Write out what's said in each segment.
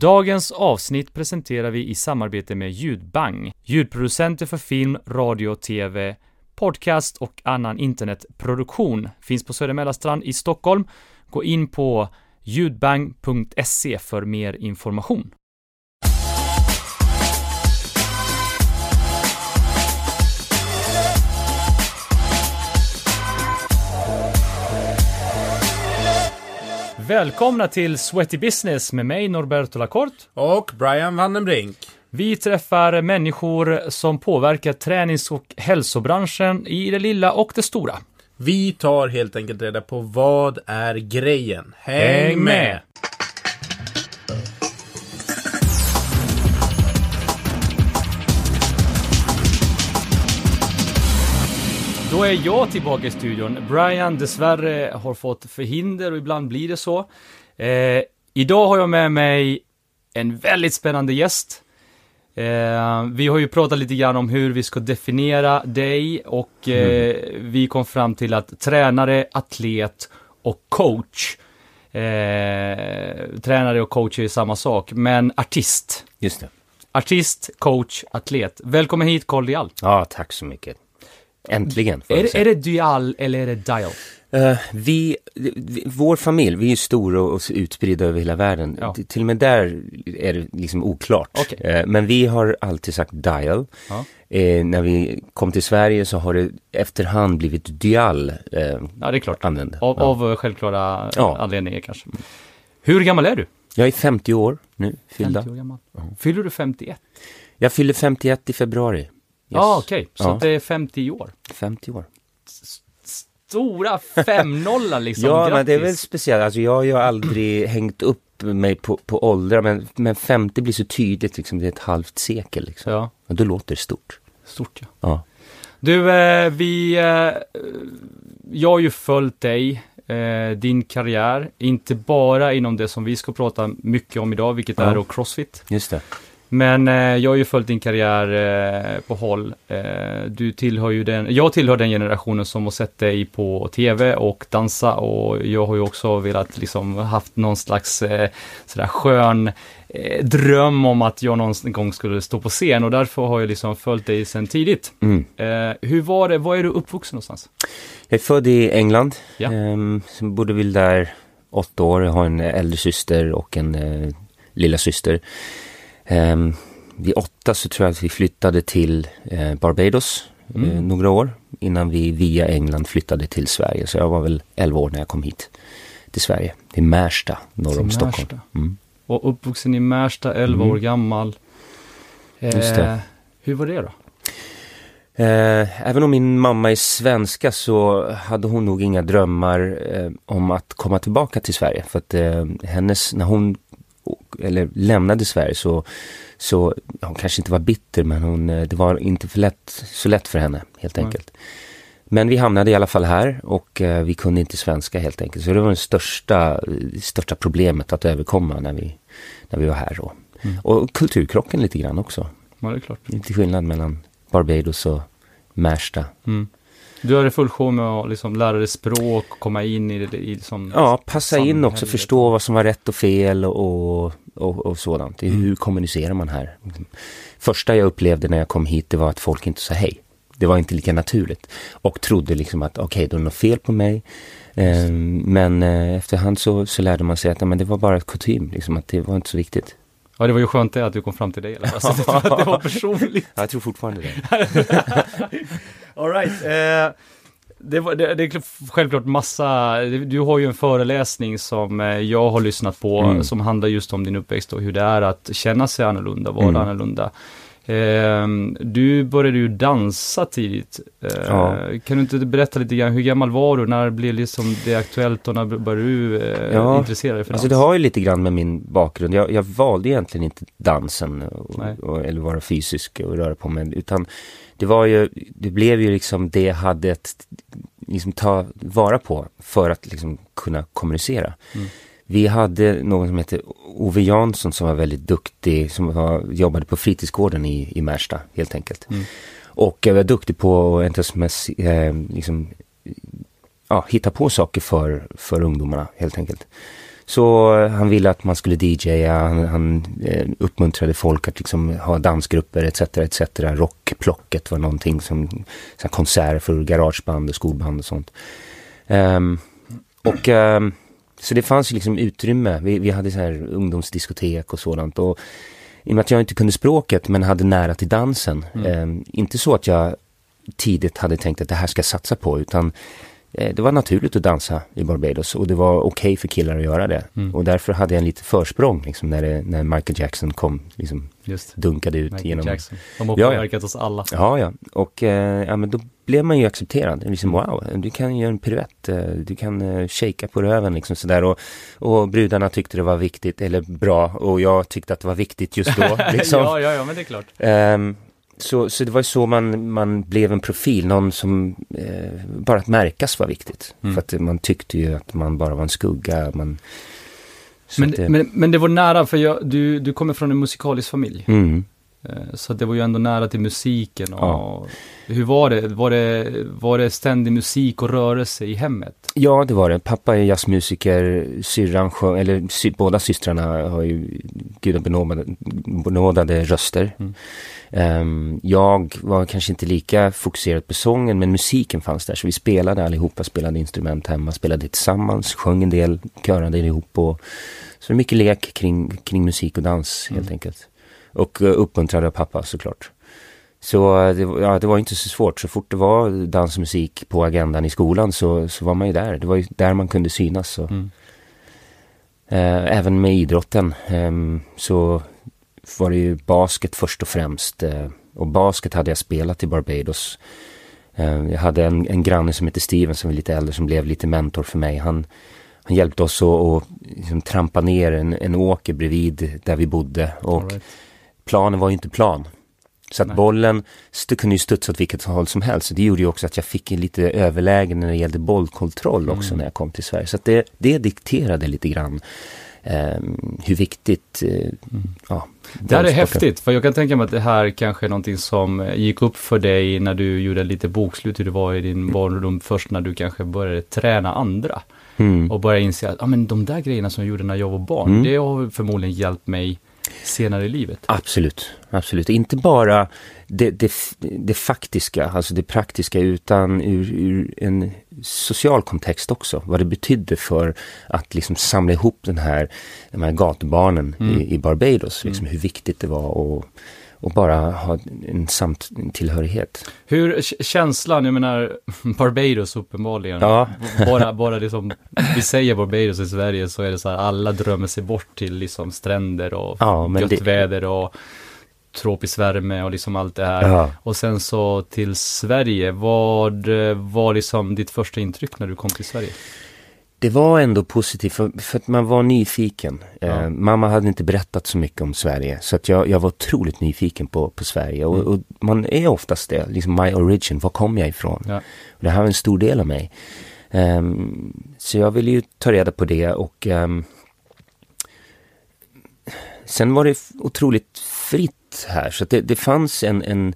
Dagens avsnitt presenterar vi i samarbete med Ljudbang, ljudproducenter för film, radio, tv, podcast och annan internetproduktion. Finns på Söder i Stockholm. Gå in på ljudbang.se för mer information. Välkomna till Sweaty Business med mig Norberto Lacorte. Och Brian Vandenbrink. Vi träffar människor som påverkar tränings och hälsobranschen i det lilla och det stora. Vi tar helt enkelt reda på vad är grejen. Häng, Häng med! med! Då är jag tillbaka i studion. Brian dessvärre har fått förhinder och ibland blir det så. Eh, idag har jag med mig en väldigt spännande gäst. Eh, vi har ju pratat lite grann om hur vi ska definiera dig och eh, vi kom fram till att tränare, atlet och coach. Eh, tränare och coach är samma sak, men artist. Just det. Artist, coach, atlet. Välkommen hit Carl Dial. Ja, tack så mycket. Äntligen, Är, det- är det Dial eller är det Dial? Eh, vi, vi, vår familj, vi är stora och utspridda över hela världen. Ja. Till och med där är det liksom oklart. Okej. Eh, men vi har alltid sagt dial. Ja. Eh, när vi kom till Sverige så har det efterhand blivit dial Ja, det är klart. använd. Av, av självklara anledningar kanske. Hur gammal är du? Jag är 50 år nu, fyllda. 50 år gammal. Fyller du 51? Jag fyller 51 i februari. Ja, okej. Så Ja. det är 50 år. 50 år. Stora 5-0 liksom. ja, Grattis. men det är väl speciellt. Alltså jag har ju aldrig hängt upp mig på, på åldrar, men, men 50 blir så tydligt, liksom, det är ett halvt sekel. Liksom. Ja, Och då låter det stort. stort ja. Ja. Du, eh, vi... Eh, jag har ju följt dig, eh, din karriär, inte bara inom det som vi ska prata mycket om idag, vilket Ja. är då Crossfit. Just det. Men eh, jag har ju följt din karriär eh, på håll. Eh, du tillhör ju den, jag tillhör den generationen som har sett dig på tv och dansa och jag har ju också velat liksom haft någon slags eh, sådär skön eh, dröm om att jag någon gång skulle stå på scen och därför har jag liksom följt dig sedan tidigt. Mm. Eh, hur var det, var är du uppvuxen någonstans? Jag är född i England. Ja. Ehm, bodde vi där åtta år. Jag har en äldre syster och en eh, lilla syster. Ehm, vid åtta så tror jag att vi flyttade till eh, Barbados eh, Mm. några år innan vi via England flyttade till Sverige. Så jag var väl 11 år när jag kom hit till Sverige. Till Märsta, norr Till om Märsta. Stockholm. Mm. Och uppvuxen i Märsta, 11 Mm. år gammal. Eh, Just det. Hur var det då? Eh, även om min mamma är svenska så hade hon nog inga drömmar eh, om att komma tillbaka till Sverige. För att eh, hennes, när hon eller lämnade Sverige så, så hon kanske inte var bitter men hon, eh, det var inte för lätt, så lätt för henne helt enkelt. Men vi hamnade i alla fall här och eh, vi kunde inte svenska helt enkelt. Så det var det största, största problemet att överkomma när vi, när vi var här. Då. Mm. Och kulturkrocken lite grann också. Ja, det är klart. Lite skillnad mellan Barbados och Märsta. Mm. Du hade full show med att liksom lära dig språk, komma in i det, i liksom... Ja, passa in också, förstå vad som var rätt och fel och, och, och sådant. Mm. Hur kommunicerar man här? Första jag upplevde när jag kom hit, det var att folk inte sa hej. Det var inte lika naturligt. Och trodde liksom att okej, då är det något fel på mig. Ehm, men eh, efterhand så, så lärde man sig att men det var bara ett kutym, liksom, att det var inte så viktigt. Ja, det var ju skönt det att du kom fram till det. Eller? Alltså, det, var- det var personligt. Ja, jag tror fortfarande det. All right. Eh, det, var, det, det är självklart massa, du har ju en föreläsning som eh, jag har lyssnat på Mm. som handlar just om din uppväxt och hur det är att känna sig annorlunda, vara Mm. annorlunda. Eh, du började ju dansa tidigt. Eh, Ja. Kan du inte berätta lite grann, hur gammal var du? När blev liksom det aktuellt och när började du eh, Ja, intressera dig för Alltså dans? det har ju lite grann med min bakgrund. Jag, jag valde egentligen inte dansen och, och, eller vara fysisk och röra på mig. Utan det var ju, det blev ju liksom det jag hade att liksom ta vara på för att liksom kunna kommunicera. Mm. Vi hade någon som hette Ove Jansson som var väldigt duktig, som var, jobbade på fritidsgården i, i Märsta helt enkelt. Mm. Och jag var duktig på att eh, liksom, ja, hitta på saker för, för ungdomarna helt enkelt. Så eh, han ville att man skulle DJa, han, han eh, uppmuntrade folk att liksom ha dansgrupper etc. etc. Rockplocket var någonting som så konserter för garageband och skolband och sånt. Um, och um, så det fanns ju liksom utrymme. Vi, vi hade så här ungdomsdiskotek och sådant. Och i och med att jag inte kunde språket men hade nära till dansen. Mm. Um, inte så att jag tidigt hade tänkt att det här ska jag satsa på utan Eh, det var naturligt att dansa i Barbados och det var okej okay för killar att göra det. Mm. Och därför hade jag en lite försprång liksom, när, det, när Michael Jackson kom, liksom, Just. dunkade ut Michael genom... Jackson. De har påverkat ja, ja. oss alla. Ja, ja. Och eh, ja, men då blev man ju accepterad. Liksom, wow, du kan göra en piruett, eh, du kan uh, shaka på röven liksom sådär. Och, och brudarna tyckte det var viktigt, eller bra, och jag tyckte att det var viktigt just då. Liksom. ja, ja, ja, men det är klart. Um, så, så det var ju så man, man blev en profil, någon som eh, bara att märkas var viktigt. Mm. För att man tyckte ju att man bara var en skugga. Man, men, det, men, men det var nära, för jag, du, du kommer från en musikalisk familj. Mm. Eh, så det var ju ändå nära till musiken. Och ja. Hur var det? var det? Var det ständig musik och rörelse i hemmet? Ja, det var det. Pappa är jazzmusiker, syrran eller sy, båda systrarna har ju gudabenådade röster. Mm. Um, jag var kanske inte lika fokuserad på sången men musiken fanns där så vi spelade allihopa, spelade instrument hemma, spelade tillsammans, sjöng en del, körade ihop och så mycket lek kring, kring musik och dans helt mm. enkelt. Och uh, uppmuntrad av pappa såklart. Så uh, det, ja, det var inte så svårt, så fort det var dans och musik på agendan i skolan så, så var man ju där. Det var ju där man kunde synas. Så. Mm. Uh, även med idrotten um, så var det ju basket först och främst. Eh, och basket hade jag spelat i Barbados. Eh, jag hade en, en granne som hette Steven som var lite äldre som blev lite mentor för mig. Han, han hjälpte oss att, att liksom trampa ner en, en åker bredvid där vi bodde. Och. Planen var ju inte plan. Så att Nej. bollen kunde ju studsa åt vilket håll som helst. Så det gjorde ju också att jag fick lite överläge när det gällde bollkontroll också mm. när jag kom till Sverige. Så att det, det dikterade lite grann eh, hur viktigt eh, mm. ja, det här är häftigt, för jag kan tänka mig att det här kanske är någonting som gick upp för dig när du gjorde lite bokslut hur det var i din barndom först när du kanske började träna andra. Mm. Och började inse att ah, men de där grejerna som jag gjorde när jag var barn, mm. det har förmodligen hjälpt mig senare i livet. Absolut, absolut. Inte bara det, det, det faktiska, alltså det praktiska, utan ur, ur, en social kontext också. Vad det betydde för att liksom samla ihop den här, de här gatubarnen mm. i, i, Barbados. Liksom mm. Hur viktigt det var och, och bara ha en samt tillhörighet. Hur känslan, jag menar Barbados uppenbarligen. Ja. bara, bara liksom, vi säger Barbados i Sverige så är det så här, alla drömmer sig bort till liksom stränder och ja, gött det... väder och tropisk värme och liksom allt det här. Ja. Och sen så till Sverige, vad var liksom ditt första intryck när du kom till Sverige? Det var ändå positivt för, för att man var nyfiken. Ja. Eh, mamma hade inte berättat så mycket om Sverige så att jag, jag var otroligt nyfiken på, på Sverige och, mm. och, man är oftast det, liksom my origin, var kom jag ifrån? Ja. Och det här var en stor del av mig. Um, så jag ville ju ta reda på det och um, sen var det otroligt fritt här. Så det, det fanns en, en,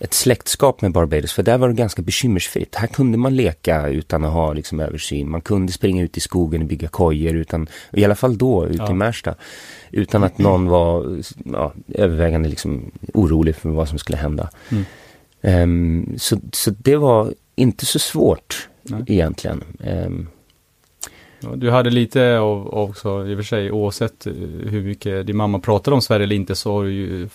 ett släktskap med Barbados, för där var det ganska bekymmersfritt. Här kunde man leka utan att ha liksom, översyn. Man kunde springa ut i skogen och bygga kojor, utan, i alla fall då, ute ja. i Märsta. Utan att någon var ja, övervägande liksom, orolig för vad som skulle hända. Mm. Um, så, så det var inte så svårt Nej. egentligen. Um, du hade lite av också, i och för sig, oavsett hur mycket din mamma pratade om Sverige eller inte, så har du ju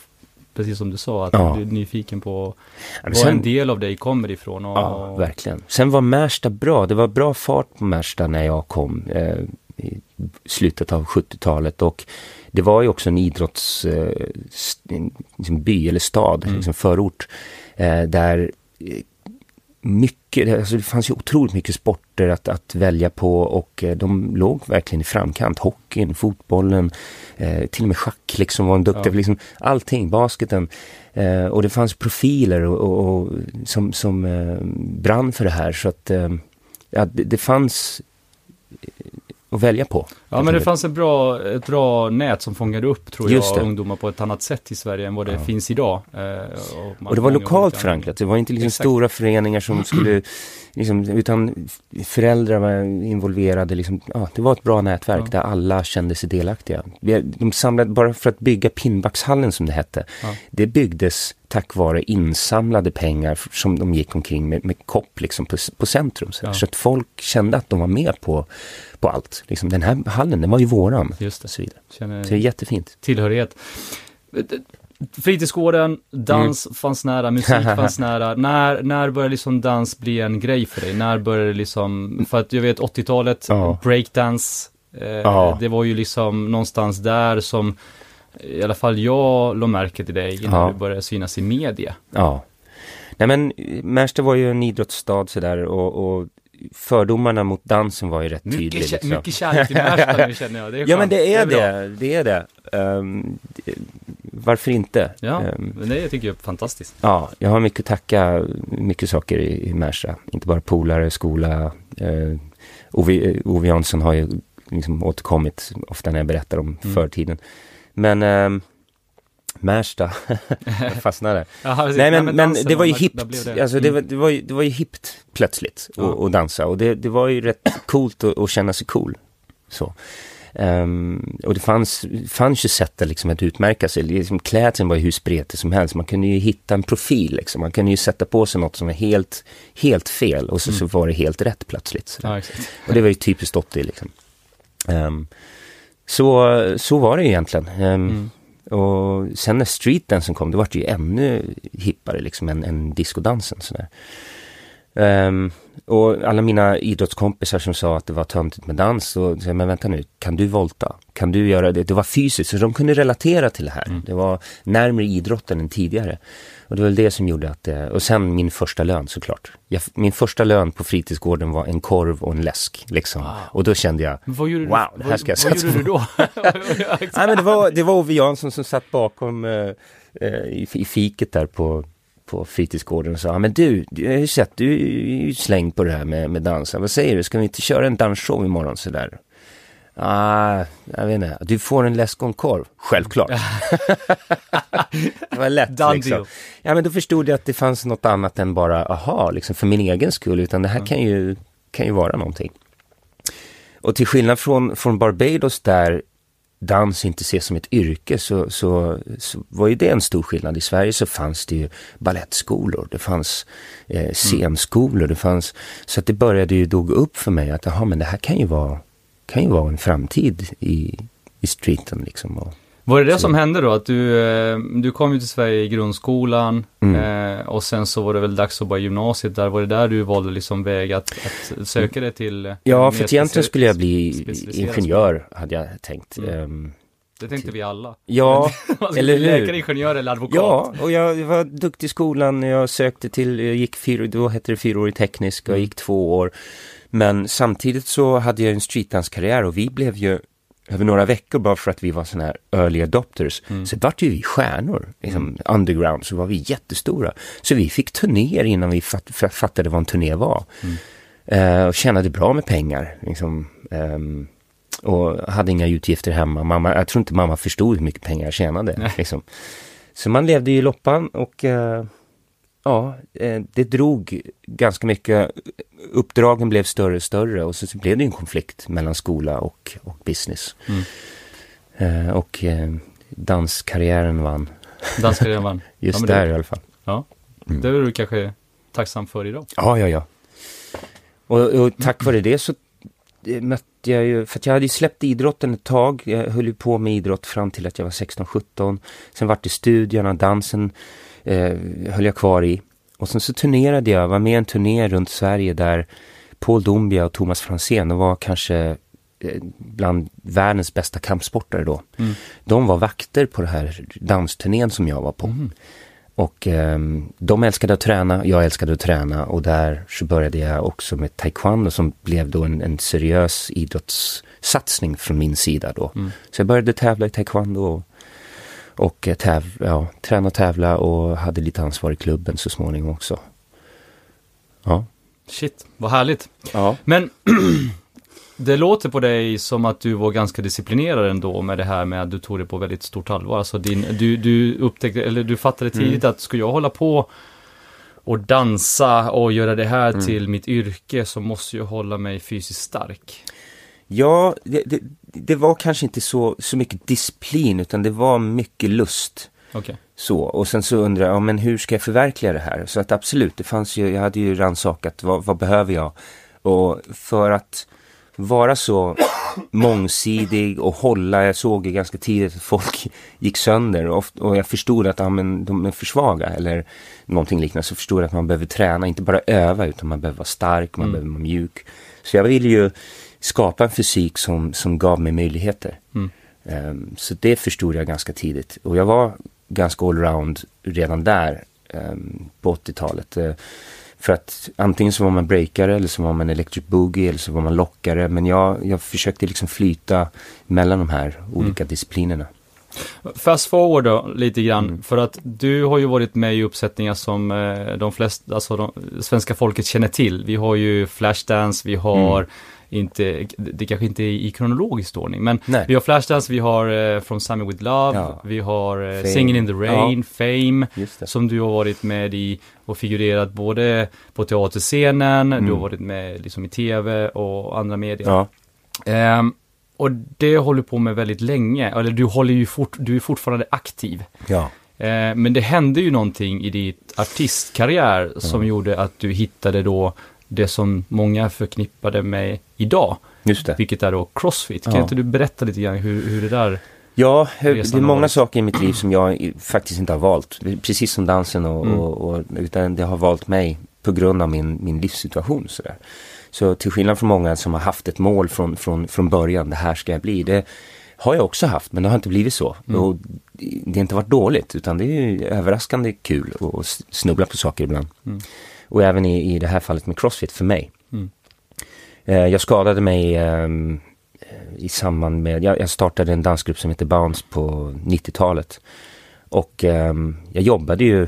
precis som du sa, att ja. du är nyfiken på var sen, en del av dig kommer ifrån. Och, ja, verkligen. Sen var Märsta bra. Det var bra fart på Märsta när jag kom eh, i slutet av 70-talet och det var ju också en idrottsby eh, liksom eller stad, mm. liksom förort, eh, där mycket, alltså det fanns ju otroligt mycket sporter att, att välja på och eh, de låg verkligen i framkant. Hockeyn, fotbollen, eh, till och med schack liksom var en duktig, ja. liksom allting, basketen. Eh, och det fanns profiler och, och, och som, som eh, brann för det här så att eh, ja, det, det fanns att välja på. Ja, men det fanns ett bra, ett bra nät som fångade upp, tror jag, ungdomar på ett annat sätt i Sverige än vad det Ja. finns idag. Eh, och, Och det var lokalt förankrat. Det var inte liksom Exakt. stora föreningar som skulle, liksom, utan föräldrar var involverade. Liksom, ja, det var ett bra nätverk Ja. där alla kände sig delaktiga. De samlade, bara för att bygga Pinnbackshallen som det hette, Ja. det byggdes tack vare insamlade pengar som de gick omkring med, med kopp liksom på, på centrum. Så, Ja. så att folk kände att de var med på, på allt. Liksom, den här hallen, den var ju våran. Just det. Och så vidare. Känner Så det är jättefint. tillhörighet. Fritidsgården, dans Mm. fanns nära, musik fanns nära. När, när började liksom dans bli en grej för dig? När började det liksom, för att jag vet 80-talet, Ja. breakdance, eh, Ja. det var ju liksom någonstans där som i alla fall jag la märke till dig innan Ja. du började synas i media. Ja. Nej men Märsta var ju en idrottsstad sådär och, och fördomarna mot dansen var ju rätt tydliga. Mycket, kä- Liksom. mycket kärlek till Märsta nu känner jag. Ja men det är det, det är det. Det- varför inte? Ja, men det tycker jag är fantastiskt. ja, jag har mycket att tacka, mycket saker i, i Märsta. Inte bara polare, skola. Uh, Ove, Ove Jansson har ju liksom återkommit ofta när jag berättar om Mm. förtiden. Men um, Märsta, jag fastnade. Precis. Nej men, men dansen, det var ju hippt. det. Alltså det Mm. var, det var, ju, det var ju hippt plötsligt att Ja. dansa och det, det var ju rätt coolt att känna sig cool. Så. Ehm, och det fanns, fanns ju sätt att, liksom, att utmärka sig. Liksom, klädseln var ju hur spretig som helst. Man kunde ju hitta en profil liksom. Man kunde ju sätta på sig något som var helt, helt fel och så, så var det helt rätt plötsligt. Ja. Och det var ju typiskt 80 liksom. Ehm, så, så var det egentligen. Ehm, Mm. och sen när streetdansen kom, det var det ju ännu hippare liksom än, än discodansen. Sådär. Ehm, och alla mina idrottskompisar som sa att det var töntigt med dans, så sa men vänta nu, kan du volta? Kan du göra det? Det var fysiskt, så de kunde relatera till det här. Mm. Det var närmare idrotten än tidigare. Och det var väl det som gjorde att det, och sen min första lön såklart. Jag, min första lön på fritidsgården var en korv och en läsk liksom. Wow. Och då kände jag, Vad gjorde du, Wow, det här vad, ska jag vad satsa gjorde du då? Nej men det var, det var Ove Jansson som satt bakom eh, eh, i, i fiket där på, på fritidsgården och sa, "Ja, men du, jag har ju sett, du är ju slängd på det här med, med dansa. Vad säger du, ska vi inte köra en dansshow imorgon sådär? Ah, jag vet inte, du får en läsk och en korv. Självklart. det var lätt liksom. Ja men då förstod jag att det fanns något annat än bara, aha, liksom för min egen skull, utan det här kan, ju, kan ju vara någonting. Och till skillnad från, från Barbados där dans inte ses som ett yrke så, så, så var ju det en stor skillnad. I Sverige så fanns det ju ballettskolor, det fanns eh, scenskolor, det fanns, så att det började ju då gå upp för mig att jaha, men det här kan ju vara, kan ju vara en framtid i, i streeten liksom. Och, Var det det Så- som hände då? Att du, eh, du kom ju till Sverige i grundskolan Mm. eh, och sen så var det väl dags att börja gymnasiet där. Var det där du valde liksom väg att, att söka dig till? eh, ja, för att egentligen skulle jag bli ingenjör, hade jag tänkt. Mm. Ehm, Det tänkte vi alla. ja, eller hur? Läkare, ingenjör eller advokat. Ja, och jag var duktig i skolan. Jag sökte till, jag gick fyra, då hette det fyraårig teknisk och jag gick två år. Men samtidigt så hade jag en streetdance-karriär och vi blev ju över några veckor bara för att vi var sådana här early adopters. Mm. Så vart ju vi stjärnor, liksom underground, så var vi jättestora. Så vi fick turnéer innan vi fatt, fatt- fattade vad en turné var. Mm. Eh, och tjänade bra med pengar. Liksom, ehm, och hade inga utgifter hemma. Mamma, jag tror inte mamma förstod hur mycket pengar jag tjänade. Liksom. Så man levde i loppan och eh, ja, eh, det drog ganska mycket. Uppdragen blev större och större och så, blev det en konflikt mellan skola och, och business. Mm. Eh, och eh, danskarriären vann. Danskarriären vann. Just Ja, där det- i alla fall. Ja, Mm. det är du kanske tacksam för idag. Ja, ja, ja. Och, och tack vare det så eh, mötte jag ju, för jag hade ju släppt idrotten ett tag. Jag höll ju på med idrott fram till att jag var 16-17. Sen vart det studierna, dansen eh, höll jag kvar i. Och sen så turnerade jag, var med i en turné runt Sverige där Paul Dombia och Thomas Franzén, de var kanske eh, bland världens bästa kampsportare då. Mm. De var vakter på den här dansturnén som jag var på. Mm. Och ehm, de älskade att träna, jag älskade att träna och där så började jag också med taekwondo som blev då en, en seriös idrottssatsning från min sida då. Mm. Så jag började tävla i taekwondo och, och eh, täv, ja, träna och tävla och hade lite ansvar i klubben så småningom också. Ja. Shit, vad härligt. Ja. Men det låter på dig som att du var ganska disciplinerad ändå med det här med att du tog det på väldigt stort allvar. Alltså din, du, du upptäckte, eller du fattade Mm. tidigt att ska jag hålla på och dansa och göra det här Mm. till mitt yrke så måste jag hålla mig fysiskt stark. Ja, det, det, det var kanske inte så, så mycket disciplin utan det var mycket lust. Okej. Så, och sen så undrar jag, ja, men hur ska jag förverkliga det här? Så att absolut, det fanns ju, jag hade ju rannsakat, vad, vad behöver jag? Och för att vara så mångsidig och hålla, jag såg ju ganska tidigt att folk gick sönder och, jag förstod att ja, men, de är för svaga eller någonting liknande. Så förstod jag att man behöver träna, inte bara öva utan man behöver vara stark, man Mm. behöver vara mjuk. Så jag ville ju skapa en fysik som, som gav mig möjligheter. Mm. Ehm, så det förstod jag ganska tidigt. Och jag var ganska allround redan där ehm, på 80-talet. Eh, för att antingen så var man breakare eller så var man electric boogie eller så var man lockare. Men jag, jag försökte liksom flyta mellan de här olika disciplinerna. Fast forward då lite grann, Mm. för att du har ju varit med i uppsättningar som eh, de flesta, alltså de, svenska folket känner till. Vi har ju Flashdance, vi har Mm. Inte, det kanske inte är i kronologisk ordning, men Nej. vi har Flashdance, vi har eh, From Sammy With Love, Ja. vi har Fame. Singing in the Rain, Fame, Just det. som du har varit med i och figurerat både på teaterscenen, du Mm. har varit med liksom i tv och andra medier. Ja, Ehm, och det håller du på med väldigt länge, eller du håller ju fort, du är fortfarande aktiv. ja. Eh, men det hände ju någonting i ditt artistkarriär som gjorde att du hittade då det som många förknippade med idag, just det. vilket är då Crossfit. Kan Ja. inte du berätta lite grann hur, hur det där... Ja, det resan är många saker i mitt liv som jag faktiskt inte har valt. Precis som dansen och, Mm. och, och utan det har valt mig på grund av min, min livssituation. Sådär. Så till skillnad från många som har haft ett mål från, från, från början, det här ska jag bli. Det har jag också haft, men det har inte blivit så. Mm. Och det har inte varit dåligt, utan det är ju överraskande kul att att snubbla på saker ibland. Mm. Och även i, i det här fallet med Crossfit för mig. Mm. Eh, Jag skadade mig ehm, i samband med, jag, jag startade en dansgrupp som heter Bounce på 90-talet. Och ehm, jag jobbade ju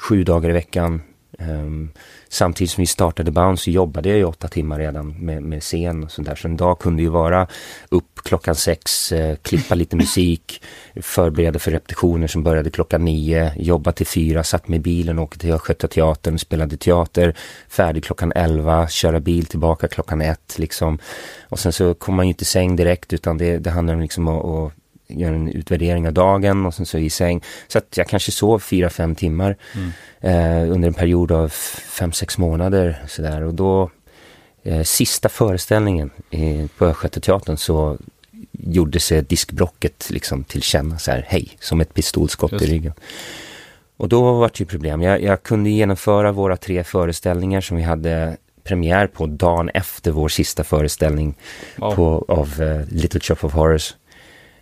sju dagar i veckan. Ehm, samtidigt som vi startade Bounce så jobbade jag ju åtta timmar redan med, med scen och sånt där. Så en dag kunde ju vara upp klockan sex, eh, klippa lite musik, förbereda för repetitioner som började klockan nio, jobba till fyra, satt med bilen, åkte till Östgötateatern, spelade teater, färdig klockan elva, köra bil tillbaka klockan ett liksom. Och sen så kommer man ju inte i säng direkt utan det, det handlar om liksom att, göra en utvärdering av dagen och sen så i säng. Så att jag kanske sov fyra, fem timmar Mm. eh, under en period av fem, sex månader sådär. Och då, eh, sista föreställningen eh, på Östgötateatern så gjorde sig diskbrocket liksom till känna så här, hej, som ett pistolskott Just i ryggen. Och då var det ju problem. Jag, jag kunde genomföra våra tre föreställningar som vi hade premiär på dagen efter vår sista föreställning Ja. på, av eh, Little Shop of Horrors.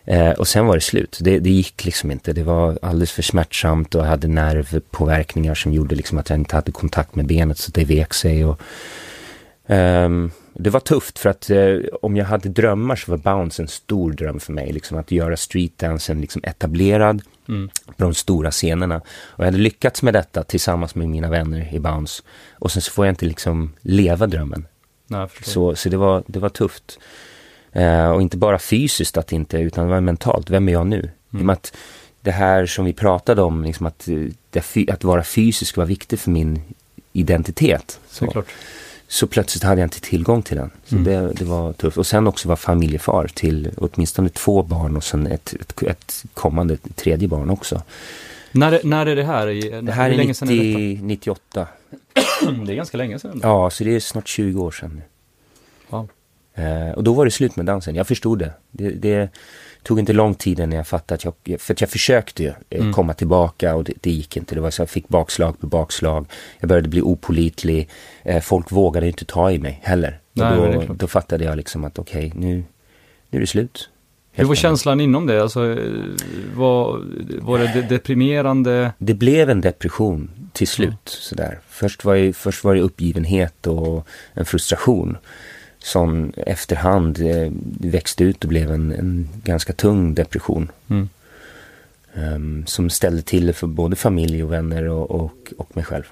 Eh, och sen var det slut. Det, det gick liksom inte. Det var alldeles för smärtsamt och jag hade nervpåverkningar som gjorde liksom att jag inte hade kontakt med benet så det vek sig. Och, ehm, det var tufft för att eh, om jag hade drömmar så var bounce en stor dröm för mig. Liksom att göra streetdansen liksom etablerad Mm. på de stora scenerna. Och jag hade lyckats med detta tillsammans med mina vänner i bounce. Och sen så får jag inte liksom leva drömmen. Nej. Så, så det, var, det var tufft. Eh, och inte bara fysiskt att inte, utan det var mentalt. Vem är jag nu? I och med att det här som vi pratade om, liksom att, eh, det, att vara fysisk var viktigt för min identitet. Så, så plötsligt hade jag inte tillgång till den. Så Mm. det, det var tufft. Och sen också vara familjefar till åtminstone två barn och sen ett, ett, ett kommande tredje barn också. När, när är det här? I- Det här hur är länge sedan är 90, 98. detta? Det är ganska länge sedan. Ja, så det är snart 20 år sedan nu. Wow. Eh, och då var det slut med dansen. Jag förstod det. Det, det tog inte lång tid innan jag fattade att jag, för att jag försökte ju eh, Mm. komma tillbaka och det, det gick inte. Det var så jag fick bakslag på bakslag. Jag började bli opolitlig. Eh, folk vågade inte ta i mig heller. Nej, då, då fattade jag liksom att okej, nu, nu är det slut. Hur var känslan inom det? Alltså, eh, var, var det de- deprimerande? Det blev en depression till slut. Sådär. Först, var det, först var det uppgivenhet och en frustration som efterhand eh, växte ut och blev en, en ganska tung depression. Mm. Ehm, som ställde till det för både familj och vänner och, och, och mig själv.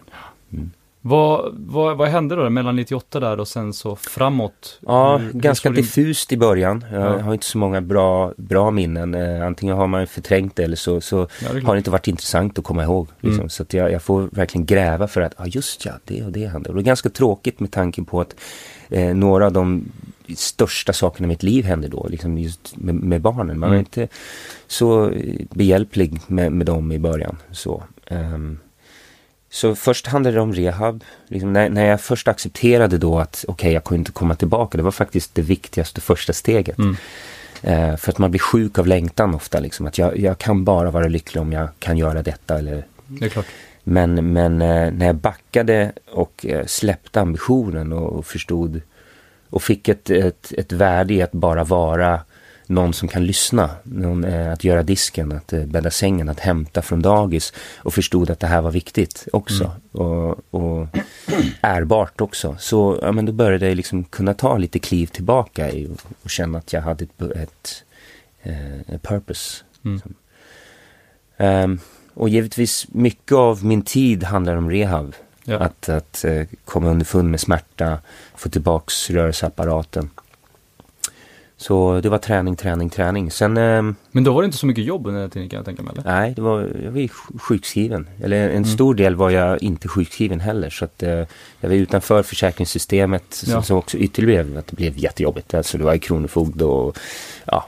Vad, vad, vad hände då mellan 98 där och sen så framåt? Ja, Hur- hur ganska din- diffust i början. Jag Ja. har inte så många bra, bra minnen. Eh, antingen har man förträngt det eller så, så Ja, det har det inte varit intressant att komma ihåg. Liksom. Mm. Så att jag, jag får verkligen gräva för att, ja just ja, det och det hände. Och det är ganska tråkigt med tanke på att eh, några av de största sakerna i mitt liv hände då, liksom just med, med barnen. Man var Mm. inte så eh, behjälplig med, med dem i början. Så, ehm, så först handlade det om rehab. Liksom när, när jag först accepterade då att okej, jag kunde inte komma tillbaka. Det var faktiskt det viktigaste första steget. Mm. Eh, för att man blir sjuk av längtan ofta. Liksom, att jag, jag kan bara vara lycklig om jag kan göra detta. Eller, Det är klart. Men men eh, när jag backade och eh, släppte ambitionen och, förstod och fick ett, ett, ett värde i att bara vara någon som kan lyssna. Någon, eh, att göra disken, att bädda sängen, att hämta från dagis. Och förstod att det här var viktigt också. Och, och ärbart också. Så ja, men då började jag liksom kunna ta lite kliv tillbaka i, och, och känna att jag hade ett, ett, eh, ett purpose. Mm. Ehm, och givetvis mycket av min tid handlar om rehab. Ja. Att, att eh, komma underfund med smärta, få tillbaks rörelseapparaten. Så det var träning, träning, träning. Sen, ehm, Men då var det inte så mycket jobb under den tiden kan jag tänka mig, eller? nej, det var, jag var ju sj- sjukskriven. Eller en Mm. stor del var jag inte sjukskriven heller. Så att eh, jag var utanför försäkringssystemet. Som, Ja. som också ytterligare blev, att det blev jättejobbigt. Alltså det var ju kronofogde och ja,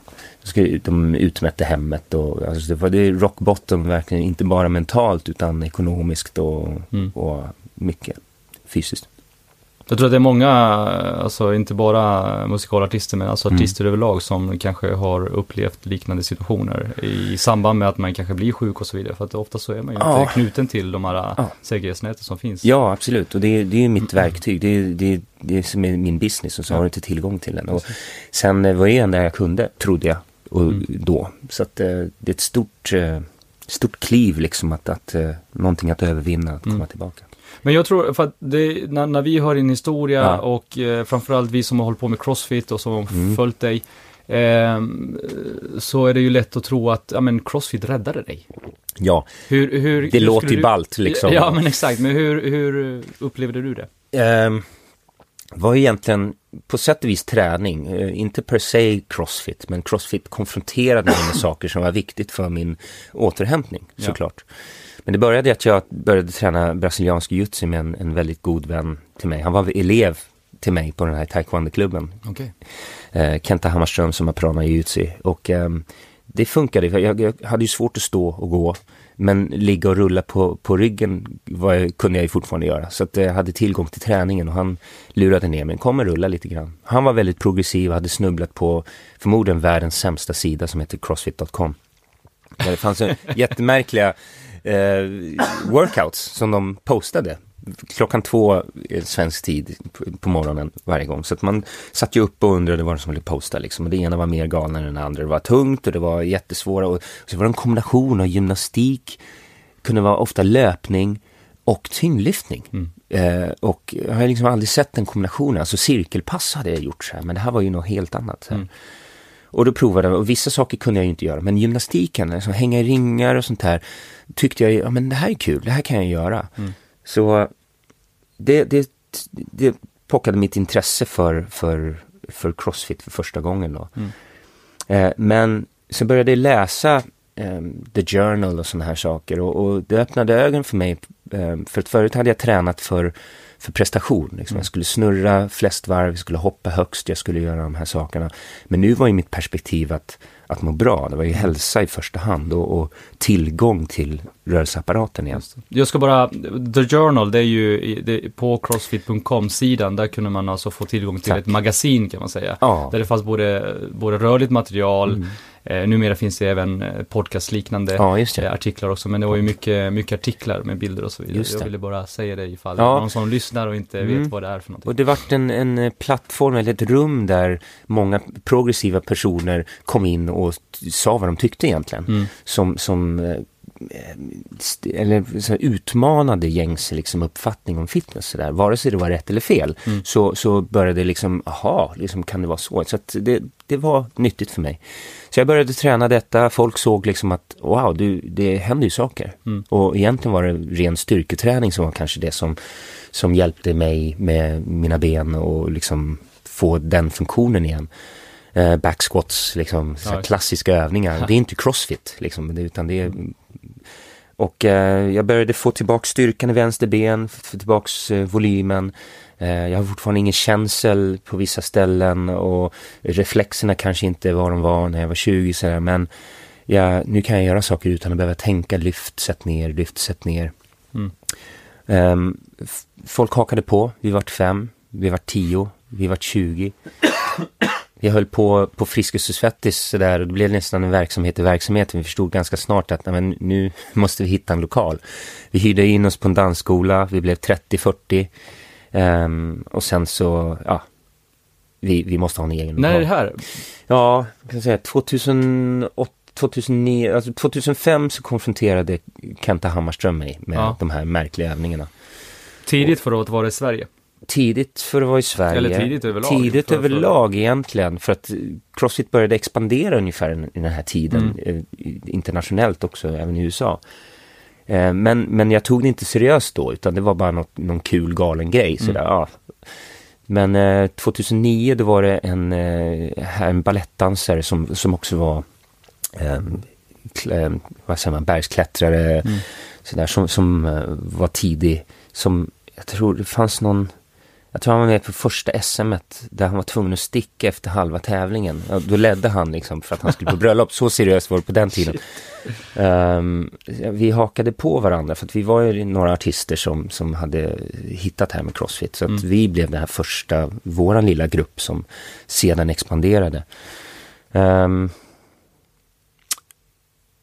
de utmätte hemmet och alltså det var det rock bottom verkligen. Inte bara mentalt utan ekonomiskt och, Mm. och mycket fysiskt. Jag tror att det är många, alltså inte bara musikalartister men alltså Mm. artister överlag som kanske har upplevt liknande situationer i samband med att man kanske blir sjuk och så vidare. För att ofta så är man ju Ja. inte knuten till de här Ja. säkerhetsnäten som finns. Ja, absolut. Och det, är- det är mitt verktyg. Det är, det, är, det är som är min business och så Ja. har du inte tillgång till den. Och sen eh, var jag enda jag kunde, trodde jag, och, Mm. då. Så att eh, det är ett stort, eh, stort kliv liksom att, att eh, någonting att övervinna, att komma Mm. tillbaka. Men jag tror, för att det, när, när vi hör din historia Ja. och eh, framförallt vi som har hållit på med crossfit och som har Mm. följt dig. ehm, så är det ju lätt att tro att, ja men crossfit räddade dig. Ja, Hur, hur, det hur låter ju ballt liksom. Ja men exakt, men hur, hur upplevde du det? Ehm, var egentligen på sätt och vis träning, eh, inte per se crossfit, men crossfit konfronterade mig med saker som var viktigt för min återhämtning Ja. såklart. Men det började att jag började träna brasiliansk jiu-jitsu med en, en väldigt god vän till mig. Han var elev till mig på den här taekwondo-klubben. Okej. Eh, Kenta Hammarström som har prana jiu-jitsu. Och ehm, det funkade, jag, jag hade ju svårt att stå och gå. Men ligga och rulla på, på ryggen var, kunde jag ju fortfarande göra. Så att jag hade tillgång till träningen och han lurade ner mig. Kom och rulla lite grann. Han var väldigt progressiv och hade snubblat på förmodligen världens sämsta sida som heter crossfit.com. Där det fanns jättemärkliga eh, workouts som de postade. Klockan två svensk tid på, morgonen varje gång. Så att man satt ju upp och undrade vad som skulle posta liksom. Och det ena var mer galnare än det andra. Det var tungt och det var jättesvåra. Och så var det en kombination av gymnastik, kunde vara ofta löpning och tyngdlyftning. Mm. Eh, och jag har liksom aldrig sett den kombinationen. Alltså cirkelpass hade jag gjort så här, men det här var ju något helt annat. Mm. Och då provade jag, och vissa saker kunde jag ju inte göra. Men gymnastiken, alltså hänga i ringar och sånt här, tyckte jag, ja men det här är kul, det här kan jag göra. Mm. Så det, det, det pockade mitt intresse för, för, för crossfit för första gången då. Mm. Eh, men så började jag läsa eh, The Journal och sådana här saker och, och det öppnade ögonen för mig. Eh, för att förut hade jag tränat för, för prestation. Liksom. Mm. Jag skulle snurra flest varv, jag skulle hoppa högst, jag skulle göra de här sakerna. Men nu var ju mitt perspektiv att, att må bra. Det var ju hälsa i första hand och, och tillgång till rörelseapparaten igen. Jag ska bara, The Journal, det är ju det, på crossfit.com-sidan, där kunde man alltså få tillgång till Tack. ett magasin kan man säga. Ja, Där det fanns både, både rörligt material, Mm. Eh, numera finns det även eh, podcastliknande ja eh, artiklar också, men det var ju mycket, mycket artiklar med bilder och så vidare. Jag ville bara säga det ifall Ja. någon som lyssnar och inte Mm. vet vad det är för någonting. Och det vart en, en eh, plattform eller ett rum där många progressiva personer kom in och sa vad de tyckte egentligen. Mm. Som, som eh, eller så utmanade gängse liksom, uppfattning om fitness. Så där. Vare sig det var rätt eller fel Mm. så, så började liksom, aha, liksom, kan det vara så? Så att det, det var nyttigt för mig. Så jag började träna detta, folk såg liksom att wow, du, det händer ju saker. Mm. Och egentligen var det ren styrketräning som var kanske det som, som hjälpte mig med mina ben och liksom få den funktionen igen. Eh, backsquats, liksom, Ja. klassiska övningar. Det är inte crossfit, liksom, utan det är och eh, jag började få tillbaka styrkan i vänster ben, få tillbaks eh, volymen. Eh, jag har fortfarande ingen känsel på vissa ställen och reflexerna kanske inte var de var när jag var 20 sådär, men jag, nu kan jag göra saker utan att behöva tänka lyft, sätt ner, lyft, sätt ner. Mm. F- folk hakade på, vi vart fem, vi vart tio, vi vart 20. Jag höll på på Friskis och Svettis sådär och det blev nästan en verksamhet i verksamheten. Vi förstod ganska snart att nej, men, nu måste vi hitta en lokal. Vi hyrde in oss på en dansskola, vi blev 30-40 ehm, och sen så, ja, vi, vi måste ha en egen När är lokal. det här? Ja, kan säga 2008, 2009, alltså 2005 så konfronterade Kenta Hammarström mig med Ja. de här märkliga övningarna. Tidigt för att vara i Sverige. Tidigt för att vara i Sverige. Eller tidigt överlag. Tidigt För- för- överlag egentligen. För att eh, Crossfit började expandera ungefär i den här tiden. Mm. eh, internationellt också, även i USA. Eh, Men, men jag tog det inte seriöst då, utan det var bara något, någon kul galen grej. Mm. Sådär, ja. Men eh, 2009 då var det en, eh, en balettdansare som, som också var eh, klä, vad säger man, bergsklättrare, Mm. sådär, som, som eh, var tidig. Som, jag tror det fanns någon, jag tror han var med på första SM där han var tvungen att sticka efter halva tävlingen. Ja, då ledde han liksom för att han skulle på bröllop. Så seriöst var det på den tiden. Ehm, vi hakade på varandra för att vi var ju några artister som, som hade hittat här med Crossfit. Så att Mm. vi blev den här första, våran lilla grupp som sedan expanderade. Ehm,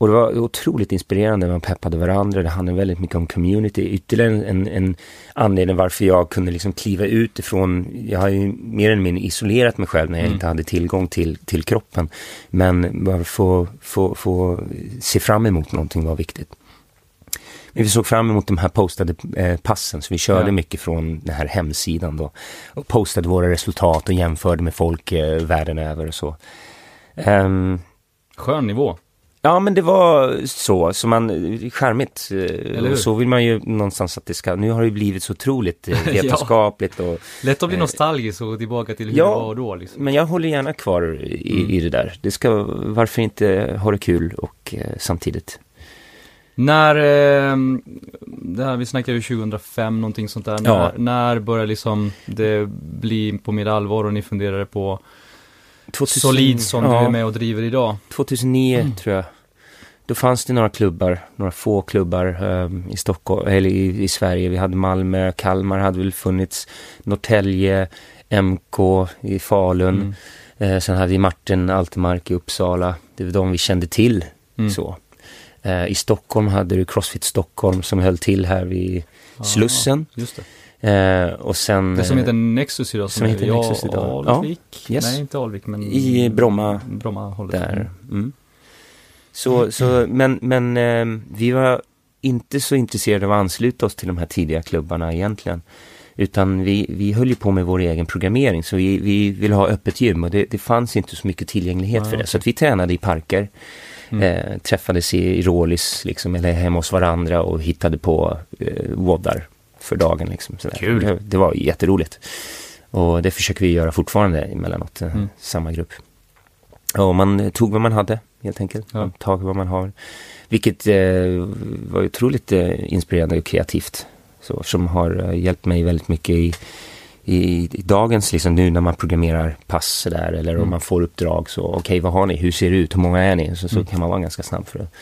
och det var otroligt inspirerande, man peppade varandra, det handlade väldigt mycket om community. Ytterligare en, en, anledning varför jag kunde liksom kliva ut ifrån, jag har ju mer eller mindre isolerat mig själv när jag Mm. inte hade tillgång till, till kroppen. Men bara få, få, få se fram emot någonting var viktigt. Men vi såg fram emot de här postade eh, passen, så vi körde Ja. mycket från den här hemsidan då. Och postade våra resultat och jämförde med folk eh, världen över och så. Ehm, Skön nivå. Ja, men det var så, så man, charmigt. eh? Och så vill man ju någonstans att det ska, nu har det ju blivit så otroligt eh, vetenskapligt och, Lätt att bli Eh, nostalgisk och tillbaka till hur ja. det var då liksom. men jag håller gärna kvar i, Mm. i det där. Det ska, varför inte ha det kul och eh, samtidigt. När, eh, det här, vi snackar ju 2005 någonting sånt där. Ja. När, när börjar liksom det bli på mer allvar och ni funderade på 2000 Solid som ja, du är med och driver idag? 2009 Mm. tror jag. Då fanns det några klubbar, några få klubbar ehm, i Stockholm, eller i, i Sverige. Vi hade Malmö, Kalmar hade väl funnits, Norrtälje, MK i Falun. Mm. Eh, sen hade vi Martin Altemark i Uppsala. Det var de vi kände till. Mm. Så. Eh, I Stockholm hade du Crossfit Stockholm som höll till här vid Ah, Slussen. Det. Eh, och sen Det som eh, heter Nexus idag. som heter är- Nexus idag. Alvik? yes. Nej, inte Alvik, men i Bromma Bromma-hållet. där. Mm. Så, så, men, men eh, vi var inte så intresserade av att ansluta oss till de här tidiga klubbarna egentligen. Utan vi, vi höll ju på med vår egen programmering så vi, vi ville ha öppet gym och det, det fanns inte så mycket tillgänglighet Ah, för det. okej. Så att vi tränade i parker, Mm. eh, träffades i, i Rålis liksom, eller hemma hos varandra och hittade på eh, woddar för dagen. Liksom. Kul. Det, var jätteroligt. Och det försöker vi göra fortfarande emellanåt, eh, Mm. samma grupp. Och man tog vad man hade helt enkelt. Ja. Man tog vad man har. Vilket eh, var otroligt eh, inspirerande och kreativt. Så, som har eh, hjälpt mig väldigt mycket i, i, i dagens, liksom nu när man programmerar pass sådär, eller Mm. om man får uppdrag så, okej vad har ni, hur ser det ut, hur många är ni? Så, så Mm. kan man vara ganska snabb för att,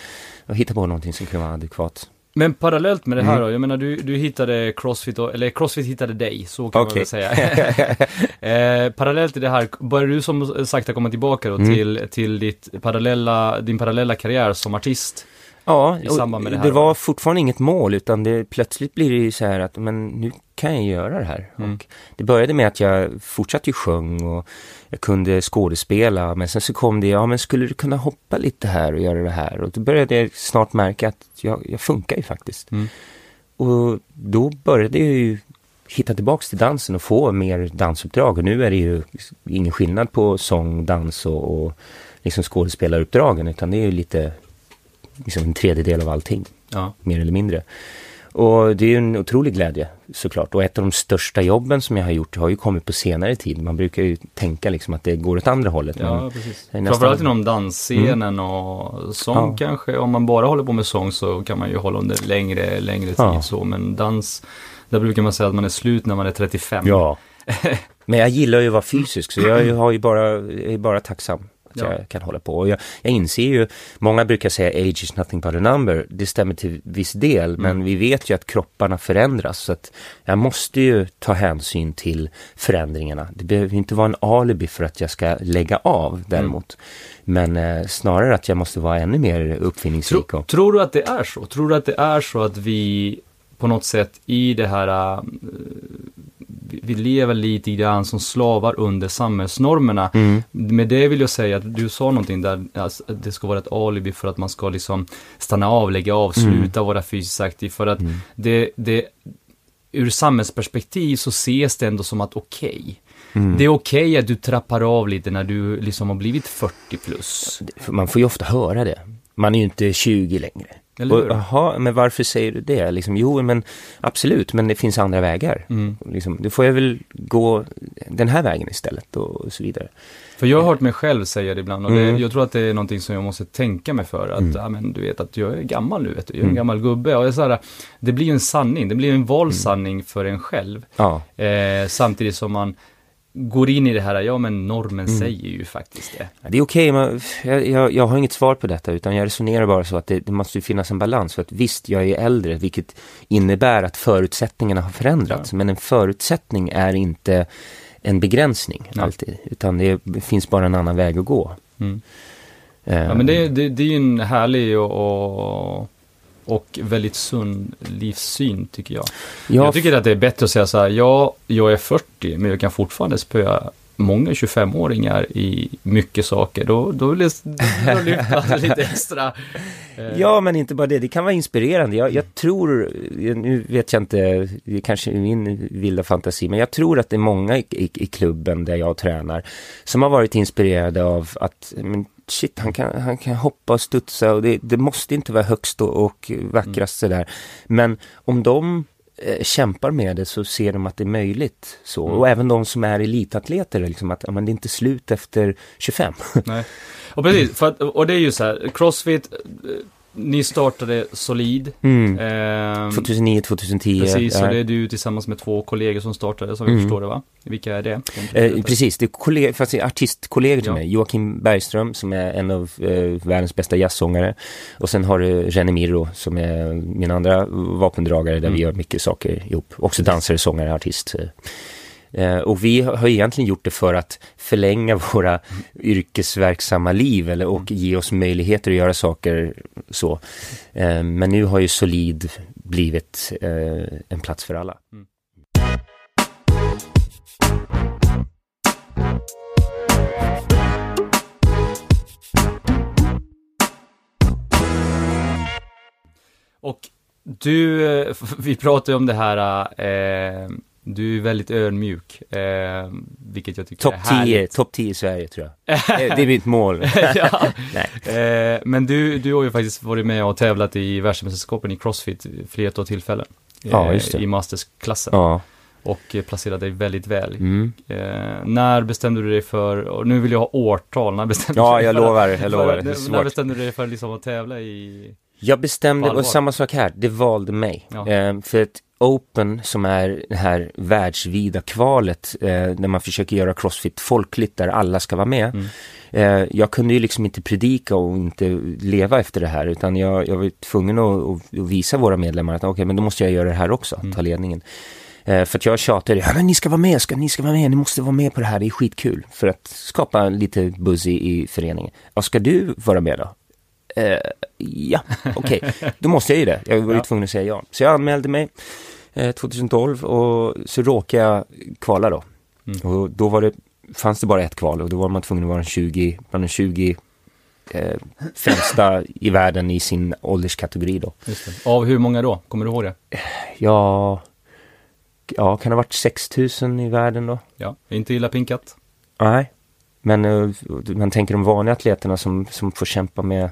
att hitta på någonting som kan vara adekvat. Men parallellt med det här Mm. då, jag menar du, du hittade Crossfit, och, eller Crossfit hittade dig, så kan man Okej. väl säga. eh, parallellt till det här, började du som sagt komma tillbaka då Mm. till, till ditt parallella, din parallella karriär som artist? Ja, I samband med det här det var fortfarande inget mål utan det, plötsligt blir det ju så här att men nu kan jag göra det här? Mm. Och det började med att jag fortsatte ju sjung och jag kunde skådespela, men sen så kom det, ja men skulle du kunna hoppa lite här och göra det här? Och då började jag snart märka att jag, jag funkar ju faktiskt. Mm. Och då började jag ju hitta tillbaks till dansen och få mer dansuppdrag. Och nu är det ju ingen skillnad på sång, dans och, och liksom skådespelaruppdragen, utan det är ju lite liksom en tredjedel av allting, Ja. mer eller mindre. Och det är ju en otrolig glädje såklart. Och ett av de största jobben som jag har gjort har ju kommit på senare tid. Man brukar ju tänka liksom att det går åt andra hållet. Ja, precis. nästan- Framförallt inom dansscenen och sång Ja. kanske. Om man bara håller på med sång så kan man ju hålla under längre, längre tid Ja. så. Men dans, där brukar man säga att man är slut när man är 35. Ja. Men jag gillar ju att vara fysisk så jag har ju bara, är bara tacksam Ja. jag kan hålla på. Och jag, jag inser ju, många brukar säga age is nothing but a number. Det stämmer till viss del, Mm. men vi vet ju att kropparna förändras. Så att jag måste ju ta hänsyn till förändringarna. Det behöver inte vara en alibi för att jag ska lägga av däremot. Men eh, snarare att jag måste vara ännu mer uppfinningsrik. Tro, och, tror du att det är så? Tror du att det är så att vi på något sätt i det här äh, vi lever lite grann som slavar under samhällsnormerna. mm, Med det vill jag säga att du sa någonting där, alltså, att det ska vara ett alibi för att man ska liksom stanna av, lägga av, Mm. sluta vara fysiskt aktiv. För att det, det, ur samhällsperspektiv så ses det ändå som att okej. mm. Det är okej att du trappar av lite när du liksom har blivit 40 plus. Man får ju ofta höra det. Man är ju inte 20 längre. Eller Och, hur? Jaha, men varför säger du det? Liksom, jo, men absolut, men det finns andra vägar. Mm. Liksom, då får jag väl gå den här vägen istället och, och så vidare. För jag har hört mig själv säga det ibland och Mm. det, jag tror att det är någonting som jag måste tänka mig för. Att, Mm. ja, men du vet att jag är gammal nu, vet du. Jag är en Mm. gammal gubbe. Och jag så här, det blir ju en sanning, det blir en vald sanning för en själv. Ja, Eh, samtidigt som man går in i det här, ja men normen Mm. säger ju faktiskt det. det är okej, men jag, jag, jag har inget svar på detta, utan jag resonerar bara så att det, det måste ju finnas en balans. För att visst, jag är äldre, vilket innebär att förutsättningarna har förändrats. Men en förutsättning är inte en begränsning Nej. alltid, utan det finns bara en annan väg att gå. Mm. Eh, Ja men det, det, det är ju en härlig och, och, och väldigt sund livssyn tycker jag. ja, Jag tycker att det är bättre att säga så här, ja, jag är 40, men jag kan fortfarande spöa många 25-åringar i mycket saker. Då, då vill jag lyfta lite extra. Ja, men inte bara det. Det kan vara inspirerande. Jag, jag tror, nu vet jag inte, det är kanske min vilda fantasi, men jag tror att det är många i, i, i klubben där jag tränar som har varit inspirerade av att, shit, han kan, han kan hoppa och studsa och det, det måste inte vara högst och, och vackrast sådär. Men om de eh, kämpar med det så ser de att det är möjligt så. Mm. Och även de som är elitatleter, liksom att men det är inte slut efter 25. Nej. Och precis, att, och det är ju så här, Crossfit, eh, ni startade Solid. Mm. ehm, 2009, 2010. Precis, ja. och det är du tillsammans med två kollegor som startade, som vi Mm. förstår det va? Vilka är det? Eh, precis, det är, kolleg- fast det är artistkollegor till Ja. mig. Joakim Bergström som är en av eh, världens bästa jazzsångare. Och sen har du René Mirro som är min andra vapendragare där Mm. vi gör mycket saker ihop. Också dansare, sångare, artist. Eh, och vi har egentligen gjort det för att förlänga våra yrkesverksamma liv eller, och ge oss möjligheter att göra saker så. Eh, men nu har ju Solid blivit eh, en plats för alla. Och du, vi pratade om det här, eh, du är väldigt ödmjuk, eh, vilket jag tycker Topp är 10, härligt. topp 10 i Sverige tror jag. Det är mitt mål. ja. Eh, men du, du har ju faktiskt varit med och tävlat i världsmästerskapen i Crossfit flertal tillfällen. eh, Ja, just det. I mastersklassen. Ja. Och eh, placerade dig väldigt väl. Mm. Eh, när bestämde du dig för, och nu vill jag ha årtal, när bestämde Ja, du dig jag för, lovar, jag lovar. för, Det är när svårt. bestämde du dig för liksom att tävla i, Jag bestämde, och samma sak här, det valde mig. Ja. Eh, för att Open, som är det här världsvida kvalet, eh, där man försöker göra crossfit folkligt, där alla ska vara med. Mm. Eh, jag kunde ju liksom inte predika och inte leva efter det här, utan jag, jag var tvungen att, att, visa våra medlemmar att okej, men då måste jag göra det här också, Mm. ta ledningen. Eh, för att jag tjatade, ja men ni ska vara med, ska, ni ska vara med, ni måste vara med på det här, det är skitkul. För att skapa lite buzz i, i föreningen. Ja, ska du vara med då? Eh, ja, okej, då måste jag ju det. Jag var ju Ja. tvungen att säga ja. Så jag anmälde mig. eh, 2012 och så råkade jag kvala då. Mm. Och då var det, fanns det bara ett kval och då var man tvungen att vara en 20, bland de 20 eh, främsta i världen i sin ålderskategori då. Av hur många då? Kommer du ihåg det? Ja, ja kan det ha varit 6000 i världen då? Ja, inte illa pinkat. Nej, men uh, man tänker de vanliga atleterna som, som får kämpa med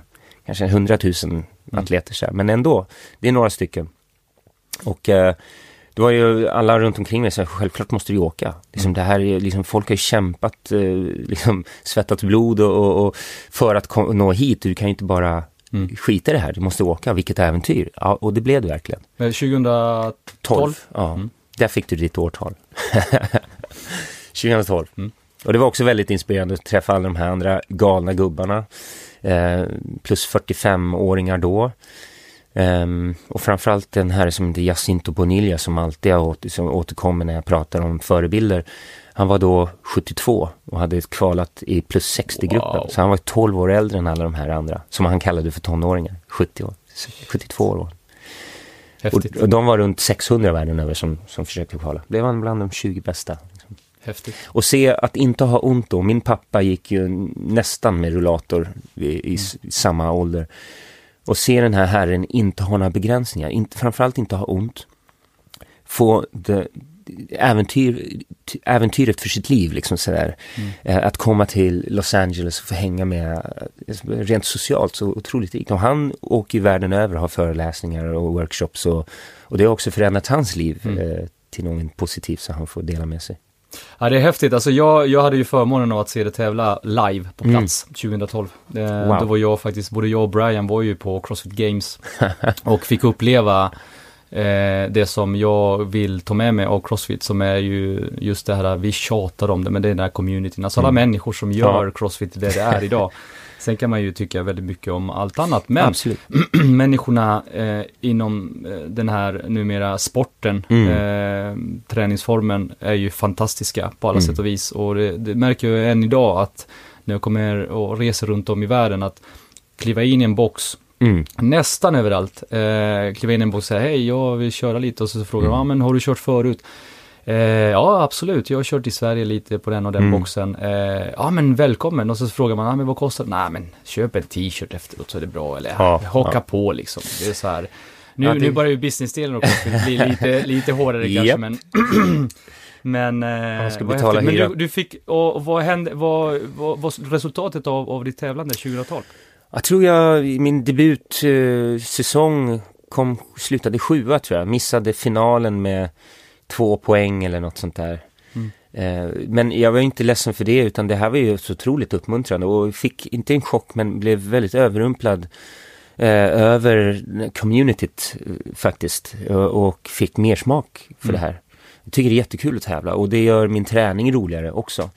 kanske 100 000 atleter så här. Men ändå, det är några stycken. Och uh, det var ju alla runt omkring mig här, självklart måste du åka. Liksom det här är, liksom, folk har ju kämpat, uh, liksom svettat blod och, och, och för att kom, nå hit. Du kan ju inte bara Mm. skita i det här, du måste åka, vilket äventyr. Ja, och det blev det verkligen. Men 2012? 12. Ja, Mm. där fick du ditt årtal. 2012. Mm. Och det var också väldigt inspirerande att träffa alla de här andra galna gubbarna. Eh, plus 45-åringar då. Ehm, och framförallt den här som heter Jacinto Bonilla som alltid åter, som återkommer när jag pratar om förebilder. Han var då 72 och hade kvalat i plus 60-gruppen. Wow. Så han var 12 år äldre än alla de här andra. Som han kallade för tonåringar. 70 år. 72 år. Och, och de var runt 600 världen över som, som försökte kvala. Blev han bland de 20 bästa. Häftigt. Och se att inte ha ont då. Min pappa gick ju nästan med rullator i, i, i samma ålder. Och se den här herren inte ha några begränsningar. Inte, framförallt inte ha ont. Få det, äventyr, äventyret för sitt liv liksom sådär. Eh, att komma till Los Angeles och få hänga med eh, rent socialt så otroligt rikt. Och han åker ju världen över och har föreläsningar och workshops och, och det har också förändrat hans liv eh, till något positivt så han får dela med sig. Ja, det är häftigt. Alltså jag, jag hade ju förmånen av att se det tävla live på Mm. plats 2012. Eh, Wow. Då var jag faktiskt, både jag och Brian var ju på Crossfit Games och fick uppleva eh, det som jag vill ta med mig av Crossfit som är ju just det här, vi tjatar om det, men det är den här communityn. Alltså alla Mm. människor som gör Ja. Crossfit det det är idag. Sen kan man ju tycka väldigt mycket om allt annat, men människorna eh, inom eh, den här numera sporten, Mm. eh, träningsformen är ju fantastiska på alla Mm. sätt och vis. Och det, det märker jag än idag att när jag kommer och reser runt om i världen att kliva in i en box, Mm. nästan överallt, eh, kliva in i en box och säga hej, jag vill köra lite och så frågar de, Mm. ja men har du kört förut? Eh, ja, absolut. Jag har kört i Sverige lite på den och den Mm. boxen. Eh, ja, men välkommen. Och så frågar man, ja, men vad kostar det? Nej, men köp en t-shirt efteråt så är det bra. Eller Ja, haka ja. på liksom. Det är så här. Nu, Ja, det- nu börjar ju businessdelen också bli lite, lite hårdare kanske, men... men... Eh, Man ska betala häftigt. Men hyra. du, du fick, och, och vad hände, vad, vad, vad resultatet av, av ditt tävlande 2012? Jag tror jag, i min debutsäsong kom, slutade sjua tror jag. Missade finalen med två poäng eller något sånt där. Mm. Eh, men jag var inte ledsen för det utan det här var ju så otroligt uppmuntrande och fick inte en chock men blev väldigt överrumplad eh, över communityt eh, faktiskt och, och fick mer smak för Mm. det här. Jag tycker det är jättekul att tävla och det gör min träning roligare också.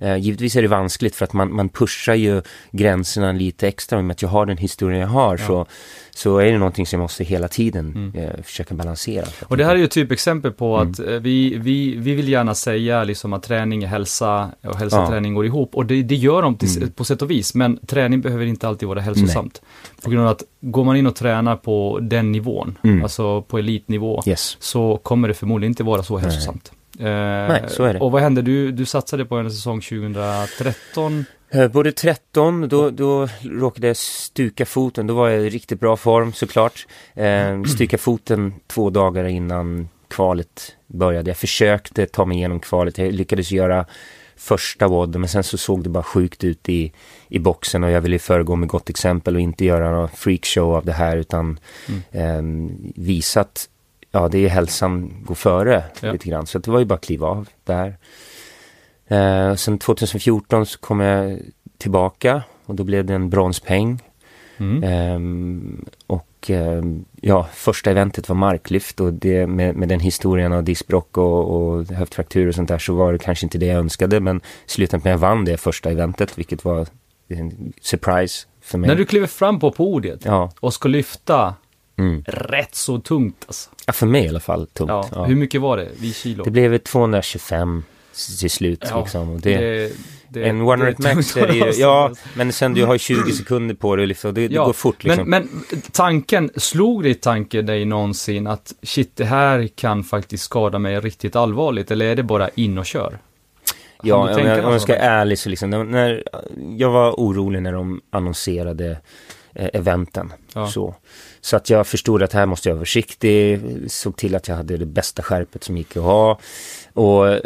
Eh, givetvis är det vanskligt för att man, man pushar ju gränserna lite extra. Med att jag har den historien jag har Ja. så, så är det någonting som jag måste hela tiden Mm. eh, försöka balansera. Och det här är ju ett typexempel på Mm. att eh, vi, vi, vi vill gärna säga liksom att träning är hälsa och hälsa och Ja. träning går ihop. Och det, det gör de till, Mm. på sätt och vis, men träning behöver inte alltid vara hälsosamt. På grund av att går man in och tränar på den nivån, Mm. alltså på elitnivå, Yes. så kommer det förmodligen inte vara så Nej. hälsosamt. Eh, Nej, så är det. Och vad hände? Du, du satsade på en säsong 2013. Eh, Både 13, då, då råkade jag stuka foten, då var jag i riktigt bra form såklart. Eh, stuka foten två dagar innan kvalet började. Jag försökte ta mig igenom kvalet, jag lyckades göra första wadden men sen så såg det bara sjukt ut i, i boxen och jag ville föregå med gott exempel och inte göra någon freakshow av det här utan eh, visa att ja, det är hälsan går före Ja. lite grann. Så att det var ju bara att kliva av där. Eh, sen 2014 så kom jag tillbaka och då blev det en bronspeng. Mm. Ehm, och ehm, ja, första eventet var marklyft och det med, med den historien av diskbrock och, och höftfraktur och sånt där så var det kanske inte det jag önskade men slutet med jag vann det första eventet vilket var en surprise för mig. När du kliver fram på podiet Ja, och ska lyfta mm. rätt så tungt alltså. ja, för mig i alla fall tungt. Ja. Ja. Hur mycket var det? Vid kilo? Det blev 225 till slut. Ja, liksom. det, det, det, en one det rate max är det ju, ja, men sen du har ju 20 sekunder på dig liksom, det, det Ja, går fort liksom. Men, men tanken, slog det i tanken dig någonsin att shit, det här kan faktiskt skada mig riktigt allvarligt, eller är det bara in och kör? Ja, om jag, om jag ska vara ärlig så liksom, när- jag var orolig när de annonserade eventen. Ja. Så. så att jag förstod att här måste jag vara försiktig, såg till att jag hade det bästa skärpet som gick att ha. Och eh,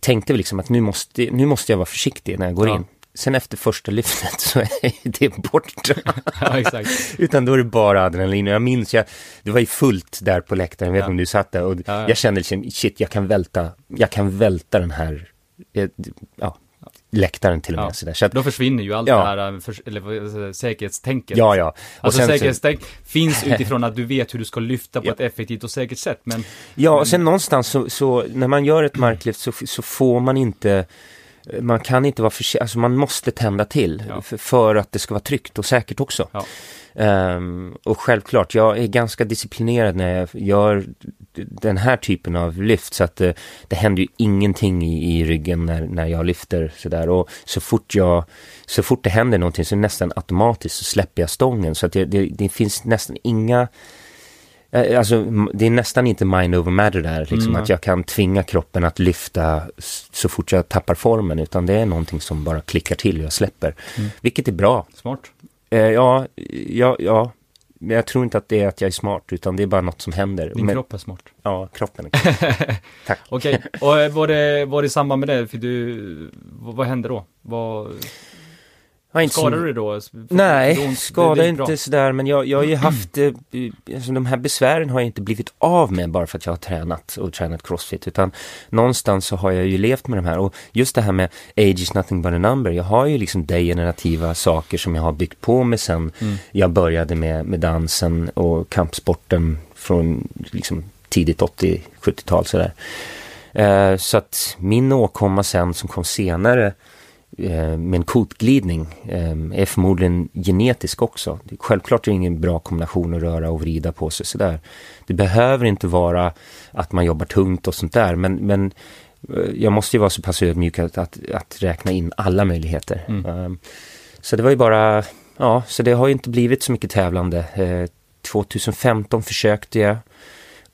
tänkte väl liksom att nu måste, nu måste jag vara försiktig när jag går Ja. in. Sen efter första lyftet så är det borta. ja. Utan då är det bara adrenalin. Och jag minns, jag, det var ju fullt där på läktaren, jag vet Ja. om du satt där. Och Ja, ja. jag kände liksom, shit, jag kan välta, jag kan välta den här, eh, ja, läktaren till och med. Ja. Sådär. Så att, Då försvinner ju allt Ja. det här för, eller, säga, säkerhetstänket. ja, ja. Och Alltså sen så- säkerhetstänk finns utifrån att du vet hur du ska lyfta på Ja. ett effektivt och säkert sätt, men Ja, och sen någonstans så, så när man gör ett marklyft så, så får man inte man kan inte vara för alltså man måste tända till Ja. för, för att det ska vara tryggt och säkert också. Ja. Ehm, och självklart, jag är ganska disciplinerad när jag gör den här typen av lyft så att eh, det händer ju ingenting i, i ryggen när, när jag lyfter sådär och så fort jag, så fort det händer någonting så nästan automatiskt så släpper jag stången så att det, det, det finns nästan inga Eh, Alltså det är nästan inte mind over matter där, liksom Mm. att jag kan tvinga kroppen att lyfta så fort jag tappar formen, utan det är någonting som bara klickar till och jag släpper. Mm. Vilket är bra. smart. Eh, ja, ja, ja. Men jag tror inte att det är att jag är smart, utan det är bara något som händer. Din Men, kropp är smart. Ja, kroppen. är- Tack. Okej, och eh, var det, var det i samband med det, för du, vad, vad hände då? Vad, Ja, inte så- skadade du dig då? Du Nej, skada inte sådär, men jag, jag har ju haft, eh, alltså de här besvären har jag inte blivit av med bara för att jag har tränat och tränat crossfit, utan någonstans så har jag ju levt med de här och just det här med age is nothing but a number, jag har ju liksom degenerativa saker som jag har byggt på med sen Mm. jag började med, med dansen och kampsporten från liksom tidigt 80-70-tal sådär. Eh, så att min åkomma sen som kom senare eh, med en kotglidning eh, är förmodligen genetisk också. Självklart är det ingen bra kombination att röra och vrida på sig sådär. Det behöver inte vara att man jobbar tungt och sånt där men, men eh, jag måste ju vara så pass ödmjuk att, att, att räkna in alla möjligheter. Mm. Eh, så det var ju bara, ja, så det har ju inte blivit så mycket tävlande. Eh, 2015 försökte jag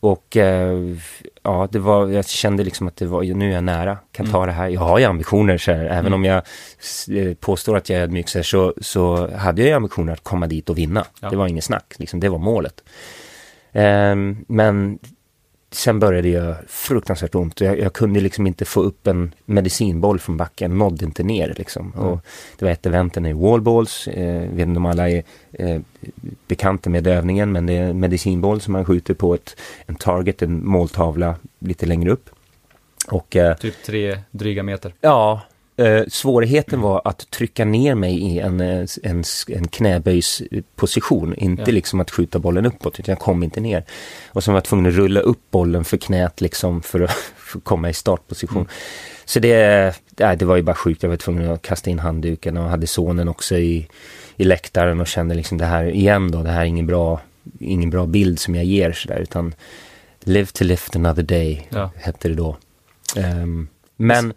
och eh, ja, det var, jag kände liksom att det var, nu är jag nära, kan ta det här. Jag har ju ambitioner så här, även Mm. om jag eh, påstår att jag är ödmjuk så, så, så hade jag ju ambitioner att komma dit och vinna. Ja. Det var ingen snack, liksom, det var målet. Ehm, men sen började göra fruktansvärt ont jag, jag kunde liksom inte få upp en medicinboll från backen, nådde inte ner liksom. Mm. Och det var ett eventen i wallballs, eh, vet inte om alla är eh, bekanta med övningen men det är en medicinboll som man skjuter på ett, en target, en måltavla lite längre upp. Och eh, Typ tre dryga meter. Ja, eh, svårigheten var att trycka ner mig i en, eh, en, en knäböjsposition. Inte Ja. liksom att skjuta bollen uppåt, utan jag kom inte ner. Och så var jag tvungen att rulla upp bollen för knät liksom för att, för att komma i startposition. Mm. Så det, nej, det var ju bara sjukt. Jag var tvungen att kasta in handduken och hade sonen också i, i läktaren och kände liksom det här igen då, det här är ingen bra, ingen bra bild som jag ger sådär utan Live to lift another day Ja. hette det då. Ehm, men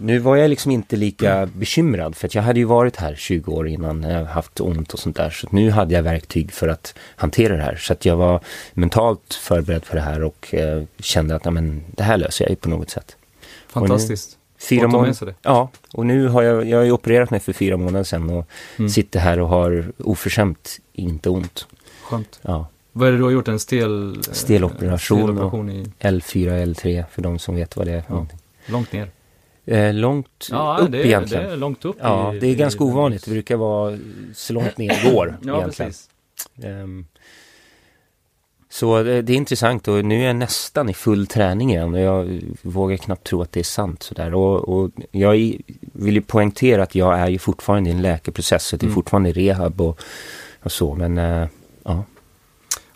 nu var jag liksom inte lika bekymrad för att jag hade ju varit här 20 år innan jag haft ont och sånt där. Så nu hade jag verktyg för att hantera det här. Så att jag var mentalt förberedd för det här och eh, kände att ja, men, det här löser jag ju på något sätt. Fantastiskt. Fyra månader. Ja, och nu har jag, jag har ju opererat mig för fyra månader sedan och Mm. sitter här och har oförskämt inte ont. Skönt. Ja, Vad är det du har gjort? En stel... eh, Steloperation steloperation i, L4, L3 för de som vet vad det är. Ja. långt ner. Eh, långt Ja, upp det, egentligen. det är långt upp. Ja, i- det är i- ganska ovanligt. Det brukar vara så långt ner det går Ja, egentligen. precis. Ehm, så det, det är intressant och nu är jag nästan i full träning igen och jag vågar knappt tro att det är sant sådär. Och, och jag vill ju poängtera att jag är ju fortfarande i en läkeprocess, så det är Mm. fortfarande i rehab och, och så, men eh, ja.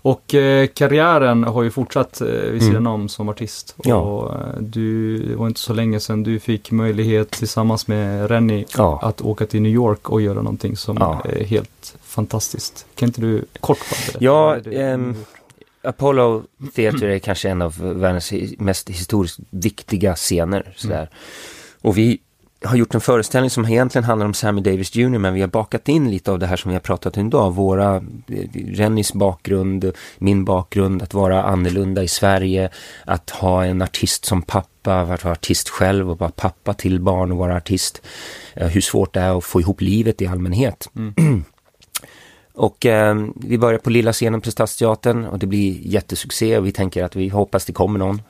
Och eh, karriären har ju fortsatt eh, vid sidan Mm. om som artist. Ja. Och eh, du, det var inte så länge sedan du fick möjlighet tillsammans med Rennie Ja. att åka till New York och göra någonting som Ja. är helt fantastiskt. Kan inte du kort? Ja, är det ehm, har gjort? Apollo Theater är kanske en av världens mest historiskt viktiga scener. Sådär. Och vi har gjort en föreställning som egentligen handlar om Sammy Davis Jr. men vi har bakat in lite av det här som vi har pratat om idag. Våra, eh, Rennys bakgrund, min bakgrund, att vara annorlunda i Sverige, att ha en artist som pappa, att vara artist själv och vara pappa till barn och vara artist. Eh, Hur svårt det är att få ihop livet i allmänhet. Och eh, vi börjar på lilla scenen på Stadsteatern och det blir jättesuccé och vi tänker att vi hoppas det kommer någon.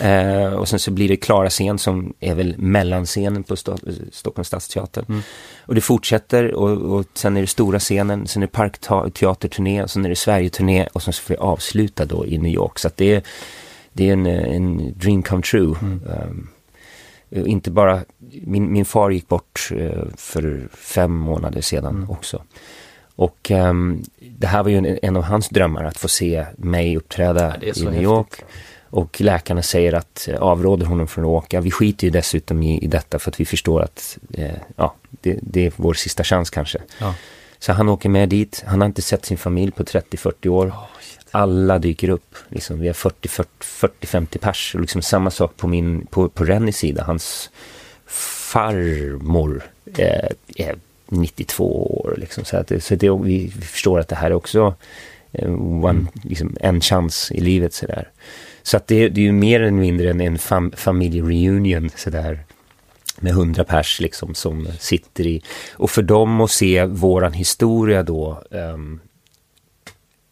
Eh, och sen så blir det Klara scen som är väl mellanscenen på Sto- Stockholms stadsteater. Och det fortsätter och, och sen är det stora scenen, sen är det parkteaterturné och sen är det Sverige-turné och sen så får vi avsluta då i New York. Så att det är, det är en, en dream come true. Um, Eh, Inte bara, min, min far gick bort eh, för fem månader sedan också. Och ehm, det här var ju en, en av hans drömmar, att få se mig uppträda Ja, i New häftigt. York. Och läkarna säger att, eh, avråder honom från att åka. Vi skiter ju dessutom i, i detta för att vi förstår att, eh, ja, det, det är vår sista chans kanske. Ja. Så han åker med dit. Han har inte sett sin familj på 30-40 år. Alla dyker upp. Liksom, vi har 40-50 pers. Och liksom samma sak på, min, på, på Rennys sida. Hans farmor eh, är 92 år. Liksom, så att, så det, vi, förstår att det här är också eh, one, liksom, en chans i livet. Så, där. så att det, det är ju mer eller mindre en, en fam, familjereunion. Så där med hundra pers liksom som sitter i. Och för dem att se våran historia då um,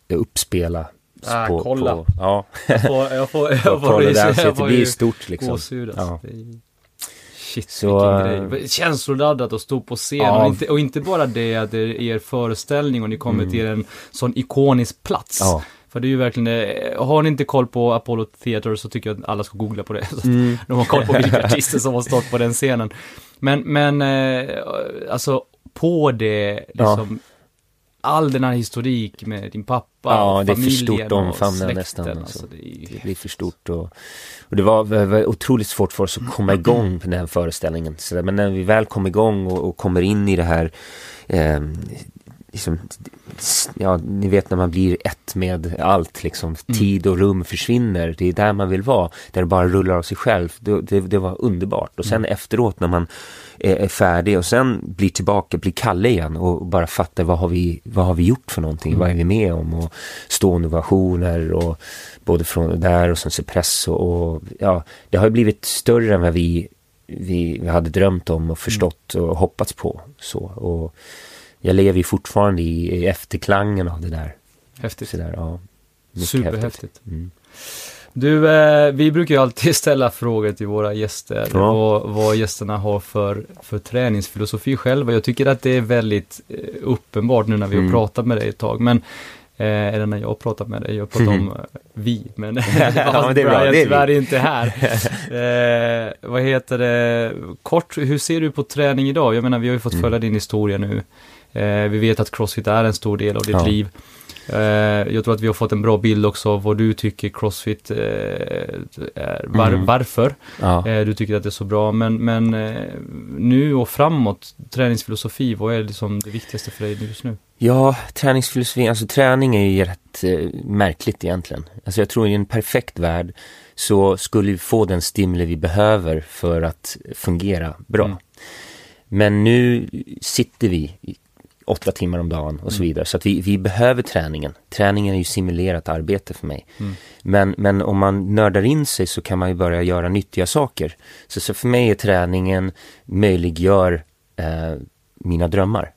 uppspela. Ah, på, kolla. På, ja, Jag får, jag får, jag får, rys- Dance, jag det får blir ju stort liksom. gåshud alltså. Ja. Det är- Shit, Så, vilken äh, grej. Känsloladdat att stå på scen Ja. och, inte, och inte bara det att det är er föreställning och ni kommer till en sån ikonisk plats. Mm. Ja. För det är ju verkligen det. Har ni inte koll på Apollo Theater så tycker jag att alla ska googla på det. Så Mm. De har koll på vilka artister som har stått på den scenen. Men, men, eh, alltså på det, liksom, all den här historik med din pappa Ja, och det är för stort att och omfamna släkten, nästan, Alltså, alltså. det är Det blir för stort och, och det var, var, otroligt svårt för oss att komma igång på den här föreställningen. Så men när vi väl kom igång och, och kommer in i det här eh, liksom, ja, ni vet när man blir ett med allt, liksom, tid och rum försvinner. Det är där man vill vara, där det bara rullar av sig själv. Det, det, det var underbart. Och sen efteråt när man är, är färdig och sen blir tillbaka, blir Kalle igen och bara fattar vad har vi, vad har vi gjort för någonting, vad är vi med om och stående ovationer och både från där och sen Cypress och, ja, det har ju blivit större än vad vi, vi, vi hade drömt om och förstått och hoppats på. Så, och jag lever ju fortfarande i, i efterklangen av det där. häftigt. Sådär, ja. Mycket Superhäftigt. häftigt. Mm. Du, eh, vi brukar ju alltid ställa frågor till våra gäster. Ja. Vad, vad gästerna har för, för träningsfilosofi själva. Jag tycker att det är väldigt eh, uppenbart nu när vi har Mm. pratat med dig ett tag. Men, eh, eller när jag har pratat med dig. Jag pratar om eh, vi, men Ja, men det är bra, Brian det är vi. tyvärr inte här. eh, vad heter det? Kort, hur ser du på träning idag? Jag menar, vi har ju fått Mm. följa din historia nu. Eh, vi vet att crossfit är en stor del av ditt Ja. liv. Eh, jag tror att vi har fått en bra bild också av vad du tycker crossfit eh, är, var, Mm. varför Ja. du tycker att det är så bra. Men, men nu och framåt, träningsfilosofi, vad är liksom det viktigaste för dig just nu? Ja, träningsfilosofi, alltså träning är ju rätt eh, märkligt egentligen. Alltså jag tror i en perfekt värld så skulle vi få den stimuli vi behöver för att fungera bra. Mm. Men nu sitter vi åtta timmar om dagen och så Mm. vidare. Så att vi, vi behöver träningen. Träningen är ju simulerat arbete för mig. Mm. Men, men om man nördar in sig så kan man ju börja göra nyttiga saker. Så, så för mig är träningen möjliggör eh, mina drömmar.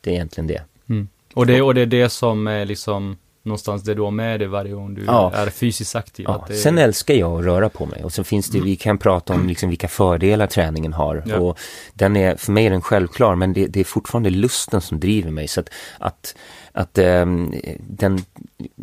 Det är egentligen det. Mm. Och, det, och det är det som är liksom någonstans det du har med dig varje gång du Ja. är fysiskt aktiv. Ja, är, Sen älskar jag att röra på mig och sen finns det, vi kan prata om liksom vilka fördelar träningen har. Ja. Och den är, för mig är den självklar men det, det är fortfarande lusten som driver mig. Så att, att, att, ehm, den,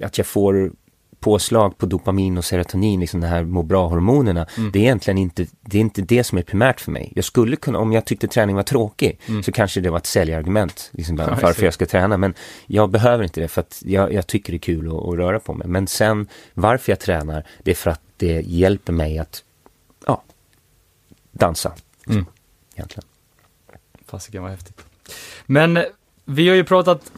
att jag får påslag på dopamin och serotonin, liksom de här må bra-hormonerna, Mm. det är egentligen inte det, är inte det som är primärt för mig. Jag skulle kunna, om jag tyckte träning var tråkig, Mm. så kanske det var ett säljargument, liksom, Ja, varför jag ska träna. Men jag behöver inte det för att jag, jag tycker det är kul att, att röra på mig. Men sen varför jag tränar, det är för att det hjälper mig att, ja, dansa. Mm. Egentligen. Fasiken vad häftigt. Men eh, vi har ju pratat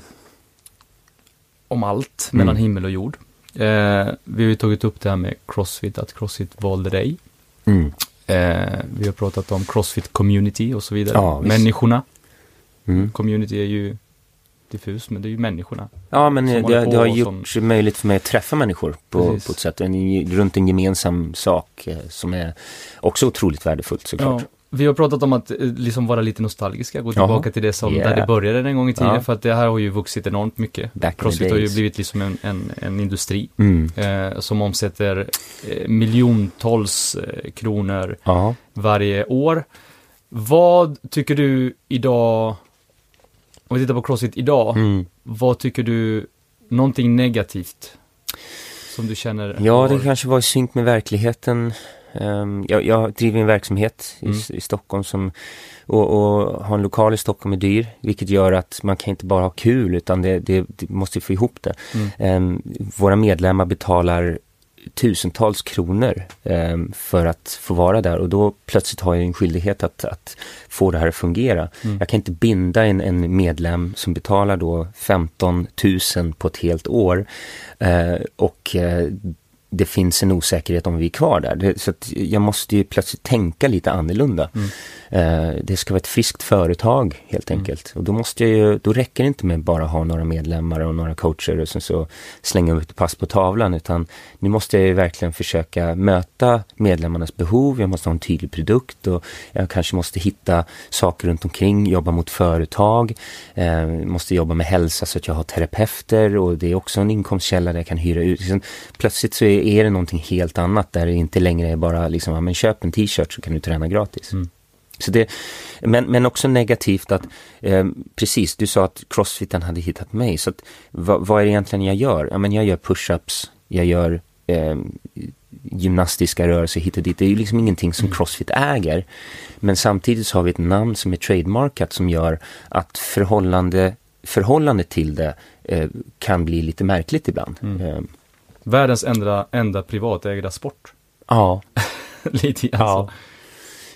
om allt mellan Mm. himmel och jord. Eh, vi har ju tagit upp det här med Crossfit, att Crossfit valde dig. Mm. Eh, vi har pratat om Crossfit community och så vidare. Ja. Människorna. Mm. Community är ju diffus, men det är ju människorna. Ja, men Som det, det, har gjort möjligt för mig att träffa människor på, Precis. på ett sätt, en, runt en gemensam sak eh, som är också otroligt värdefullt såklart. Ja, vi har pratat om att eh, liksom vara lite nostalgiska, gå Jaha. tillbaka till det som, Yeah. där det började en gång i tiden, Ja. för att det här har ju vuxit enormt mycket. Back Crossfit har ju blivit liksom en, en, en industri Mm. eh, som omsätter eh, miljontals eh, kronor Ja. varje år. Vad tycker du idag, om vi tittar på Crossfit idag, Mm. vad tycker du, någonting negativt som du känner? Ja, har- det kanske var i synk med verkligheten. Ehm, jag, jag driver en verksamhet i, Mm. i Stockholm som, och, och ha en lokal i Stockholm är dyr, vilket gör att man kan inte bara ha kul utan det, det, det måste få ihop det. Mm. Ehm, våra medlemmar betalar tusentals kronor ehm, för att få vara där och då plötsligt har jag en skyldighet att, att få det här att fungera. Mm. Jag kan inte binda en, en medlem som betalar då 15 000 på ett helt år eh, och eh, det finns en osäkerhet om vi är kvar där. Så jag måste ju plötsligt tänka lite annorlunda. Mm. Eh, det ska vara ett friskt företag helt Mm. enkelt. Och då måste jag ju, då räcker det inte med bara ha några medlemmar och några coacher och sen så slänga ut pass på tavlan utan nu måste jag ju verkligen försöka möta medlemmarnas behov. Jag måste ha en tydlig produkt och jag kanske måste hitta saker runt omkring, jobba mot företag, eh, måste jobba med hälsa så att jag har terapeuter och det är också en inkomstkälla där jag kan hyra ut. Plötsligt så är, är det någonting helt annat där det inte längre är bara liksom, ja, men köp en t-shirt så kan du träna gratis. Mm. Så det, men, men också negativt att, eh, precis, du sa att crossfiten hade hittat mig, så att, vad, vad är det egentligen jag gör? Ja, men jag gör push-ups, jag gör eh, gymnastiska rörelser hit och dit. Det är ju liksom ingenting som Mm. crossfit äger. Men samtidigt så har vi ett namn som är trademarkat som gör att förhållande, förhållande till det eh, kan bli lite märkligt ibland. Mm. Världens enda, enda privatägda sport. ja, Lite grann ja. så.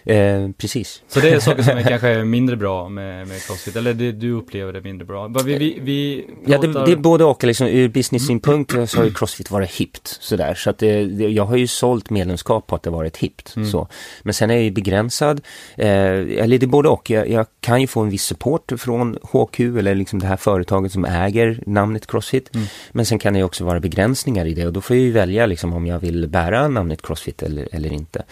Eh, precis. Så det är saker som är kanske mindre bra med, med Crossfit, eller det, du upplever det mindre bra. Vi, vi, vi Ja, det, det är både och. Liksom, ur business-synpunkt så har ju Crossfit varit hippt. Sådär. Så att det, det, jag har ju sålt medlemskap på att det varit hippt. Mm. Så. Men sen är jag ju begränsad. Eh, eller det är både och. Jag, jag kan ju få en viss support från HQ eller liksom det här företaget som äger namnet Crossfit. Mm. Men sen kan det ju också vara begränsningar i det och då får jag ju välja liksom, om jag vill bära namnet Crossfit eller, eller inte.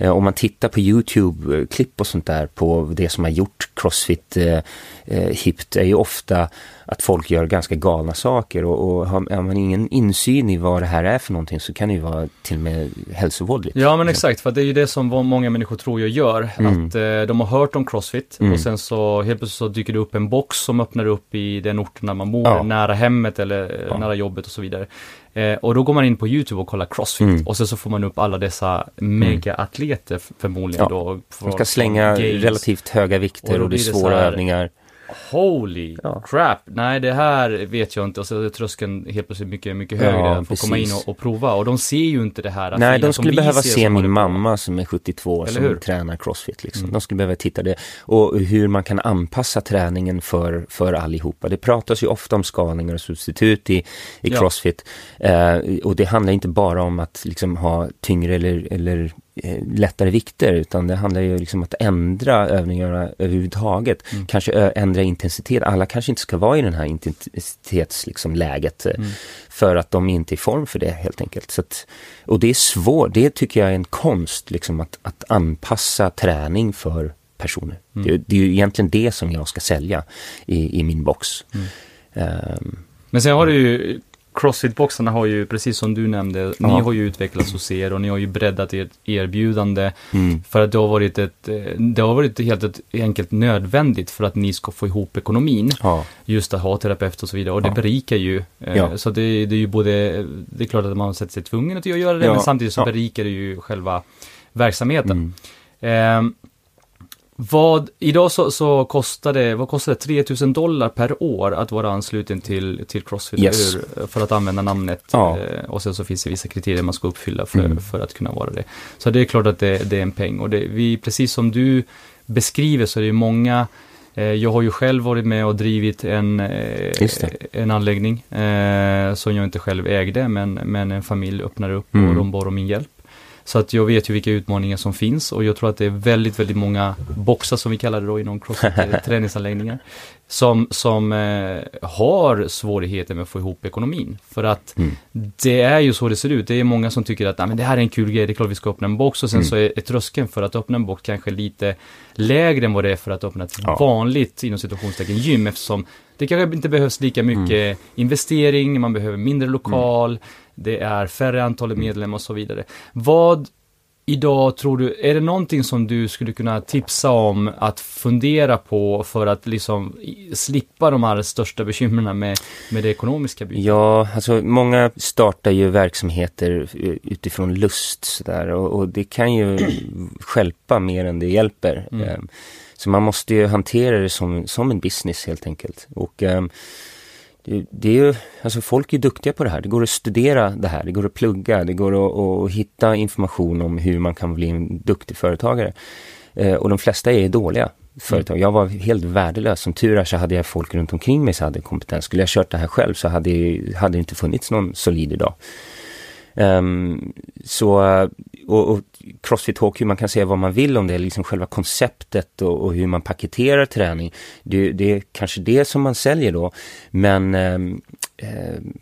Eh, om man tittar på YouTube-klipp och sånt där på det som har gjort Crossfit eh, eh, hippt är ju ofta att folk gör ganska galna saker och, och har, har man ingen insyn i vad det här är för någonting så kan det ju vara till och med hälsovådligt. Ja men exakt, för det är ju det som många människor tror jag gör. Mm. Att eh, de har hört om Crossfit Mm. och sen så helt plötsligt så dyker det upp en box som öppnar upp i den orten där man bor, Ja. nära hemmet eller eh, Ja. nära jobbet och så vidare. Eh, och då går man in på YouTube och kollar Crossfit Mm. och sen så får man upp alla dessa megaatleter f- förmodligen Ja. då. De ska slänga relativt höga Och vikter då och det är svåra övningar. Holy Ja. crap, nej det här vet jag inte och så är tröskeln helt plötsligt mycket, mycket högre Ja, för att komma in och, och prova och de ser ju inte det här Nej, de skulle behöva se min mamma som är 72 Eller som hur? tränar crossfit. Liksom. Mm. De skulle behöva titta det. Och hur man kan anpassa träningen för, för allihopa. Det pratas ju ofta om skalningar och substitut i, i Ja. crossfit. Eh, och det handlar inte bara om att liksom, ha tyngre eller, eller lättare vikter utan det handlar ju liksom att ändra övningarna överhuvudtaget. Mm. Kanske ändra intensitet. Alla kanske inte ska vara i den här intensitetsläget liksom, läget, eh, Mm. för att de inte är i form för det helt enkelt. Så att, och det är svårt, det tycker jag är en konst liksom att, att anpassa träning för personer. Mm. Det, det är ju egentligen det som jag ska sälja i, i min box. Ehm, Men sen har du ju, Crossfit-boxarna har ju, precis som du nämnde, ni Ja. har ju utvecklats hos er och ni har ju breddat ert erbjudande mm, för att det har varit ett, eh, det har varit helt ett, enkelt nödvändigt för att ni ska få ihop ekonomin. ja, Just att ha terapeut och så vidare och det Ja. berikar ju. Eh, Ja. Så det, det är ju både, det är klart att man har sett sig tvungen att göra det, men samtidigt så berikar det ju själva verksamheten. mm. Ehm, vad, idag så, så kostar det, vad kostar det? 3000 dollar per år att vara ansluten till, till Crossfit, Yes. hur? För att använda namnet. Ja. Eh, och sen så finns det vissa kriterier man ska uppfylla för, Mm. för att kunna vara det. Så det är klart att det, det är en peng. Och det, vi, precis som du beskriver så är det många Eh, jag har ju själv varit med och drivit en, eh, en anläggning eh, som jag inte själv ägde, men, men en familj öppnade upp mm. och de bad om min hjälp. Så att jag vet ju vilka utmaningar som finns och jag tror att det är väldigt, väldigt många boxar som vi kallar det då inom crossfit träningsanläggningar. Som, som eh, har svårigheter med att få ihop ekonomin. För att mm. det är ju så det ser ut. Det är många som tycker att men det här är en kul grej, det är klart vi ska öppna en box. Och sen mm. så är, är tröskeln för att öppna en box kanske lite lägre än vad det är för att öppna ett ja. vanligt, inom situationstecken, gym. Eftersom det kanske inte behövs lika mycket mm. investering, man behöver mindre lokal. Mm det är färre antal medlemmar och så vidare. Vad idag tror du, är det någonting som du skulle kunna tipsa om att fundera på för att liksom slippa de här största bekymren med, med det ekonomiska bygget? Ja, alltså många startar ju verksamheter utifrån lust sådär och, och det kan ju skälpa mer än det hjälper. Mm. Ehm, så man måste ju hantera det som, som en business helt enkelt. Och um, det, det, är ju, alltså folk är duktiga på det här. Det går att studera det här, det går att plugga, det går att, att hitta information om hur man kan bli en duktig företagare. Eh, och de flesta är dåliga företag. Mm. Jag var helt värdelös. Som tur är så hade jag folk runt omkring mig som hade kompetens. Skulle jag kört det här själv så hade, hade det inte funnits någon solid idag. Um, så, och, och Crossfit Hockey, man kan säga vad man vill om det, liksom själva konceptet och, och hur man paketerar träning. Det, det, är kanske det som man säljer då, men um, um,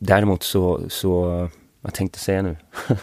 däremot så, så, vad tänkte jag säga nu?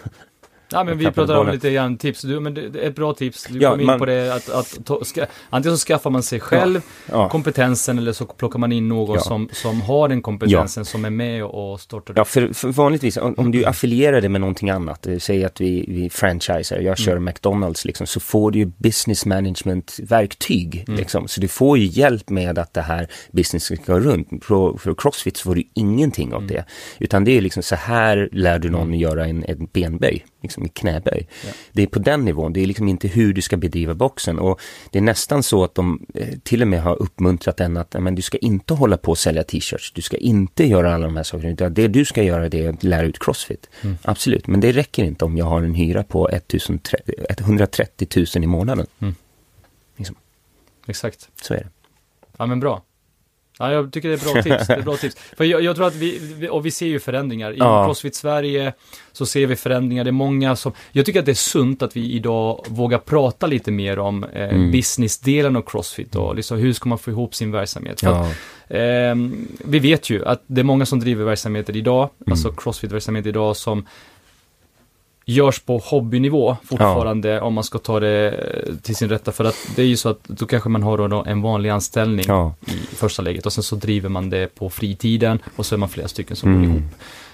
Ja men vi pratar om lite grann tips, du, men det, är ett bra tips. Du ja, kom in man, på det att, att to, ska, antingen så skaffar man sig själv ja, ja. kompetensen eller så plockar man in någon som, som har den kompetensen som är med och startar. Ja, för, för vanligtvis om, om du affilierar det med någonting annat, eh, säg att vi, vi franchiser, jag kör mm. McDonalds liksom, så får du ju business management verktyg mm. liksom, så du får ju hjälp med att det här business ska gå runt. För, för Crossfit så får du ingenting av mm. det, utan det är liksom så här lär du någon mm. göra en, en benböj liksom i knäböj. Ja. Det är på den nivån, det är liksom inte hur du ska bedriva boxen och det är nästan så att de eh, till och med har uppmuntrat en att men du ska inte hålla på och sälja t-shirts, du ska inte göra alla de här sakerna, utan det du ska göra det är att lära ut crossfit. Mm. Absolut, men det räcker inte om jag har en hyra på 130 000 i månaden. Mm. Liksom. Exakt. Så är det. Ja men bra. Ja, jag tycker det är bra tips. Det är bra tips. För jag, jag tror att vi, och vi ser ju förändringar. I ja. Crossfit Sverige så ser vi förändringar. Det är många som, jag tycker att det är sunt att vi idag vågar prata lite mer om eh, mm. businessdelen av Crossfit och liksom hur ska man få ihop sin verksamhet. Ja. att, eh, vi vet ju att det är många som driver verksamheter idag, mm. alltså Crossfit-verksamhet idag som görs på hobbynivå fortfarande ja. om man ska ta det till sin rätta. För att det är ju så att då kanske man har då en vanlig anställning ja. i första läget och sen så driver man det på fritiden och så är man flera stycken som mm. går ihop.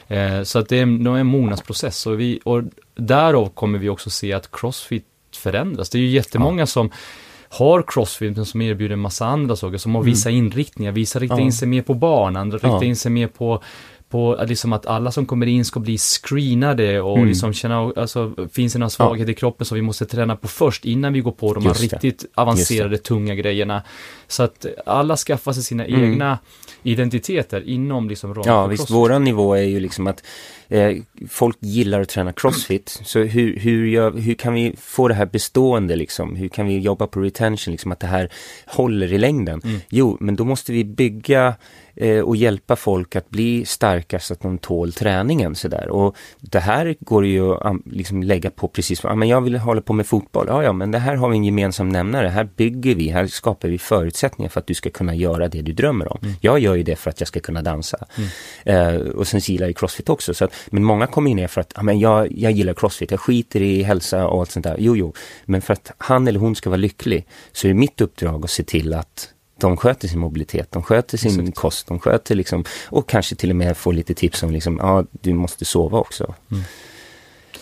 Eh, så att det är, det är en mognadsprocess och, vi, och därav kommer vi också se att crossfit förändras. Det är ju jättemånga ja. som har crossfit men som erbjuder en massa andra saker, som har vissa mm. inriktningar. Vissa riktar in sig mer på barn, andra riktar in sig mer på på liksom att alla som kommer in ska bli screenade och mm. liksom känna, alltså finns det några svagheter ja. i kroppen som vi måste träna på först innan vi går på de här riktigt avancerade tunga grejerna. Så att alla skaffar sig sina mm. egna identiteter inom liksom ramen Ja, visst, våran nivå är ju liksom att eh, folk gillar att träna crossfit. Så hur, hur, gör, hur kan vi få det här bestående liksom? Hur kan vi jobba på retention, liksom att det här håller i längden? Mm. Jo, men då måste vi bygga eh, och hjälpa folk att bli starka så att de tål träningen sådär. Och det här går ju att liksom lägga på precis, ja men jag vill hålla på med fotboll, ja ja men det här har vi en gemensam nämnare, här bygger vi, här skapar vi förutsättningar för att du ska kunna göra det du drömmer om. Mm. Jag gör ju det för att jag ska kunna dansa. Mm. Eh, och sen gillar jag crossfit också, så att, men många kommer ner för att, ja men jag, jag gillar crossfit, jag skiter i hälsa och allt sånt där. Jo, jo, men för att han eller hon ska vara lycklig så är det mitt uppdrag att se till att de sköter sin mobilitet, de sköter sin Exakt. kost, de sköter liksom, och kanske till och med får lite tips om liksom, ja, du måste sova också. Mm.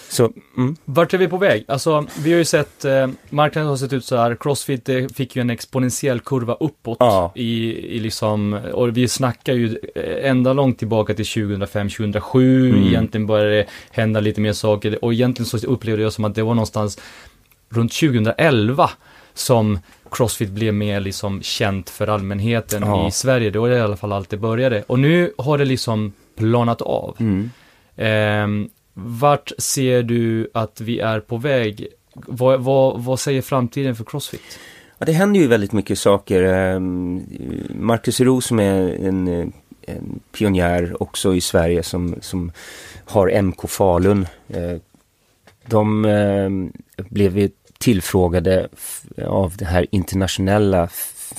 Så, mm. Vart är vi på väg? Alltså, vi har ju sett, eh, marknaden har sett ut så här, Crossfit fick ju en exponentiell kurva uppåt ja. i, i liksom, och vi snackar ju eh, ända långt tillbaka till 2005, 2007, mm. egentligen började det hända lite mer saker och egentligen så upplevde jag som att det var någonstans runt 2011 som Crossfit blev mer liksom känt för allmänheten ja. i Sverige. Det var i alla fall allt det började. Och nu har det liksom planat av. Mm. Eh, vart ser du att vi är på väg? Vad, vad, vad säger framtiden för Crossfit? Ja, det händer ju väldigt mycket saker. Ehm, Marcus Roos som är en, en pionjär också i Sverige som, som har MK Falun. Eh, de ehm, blev ju tillfrågade av det här internationella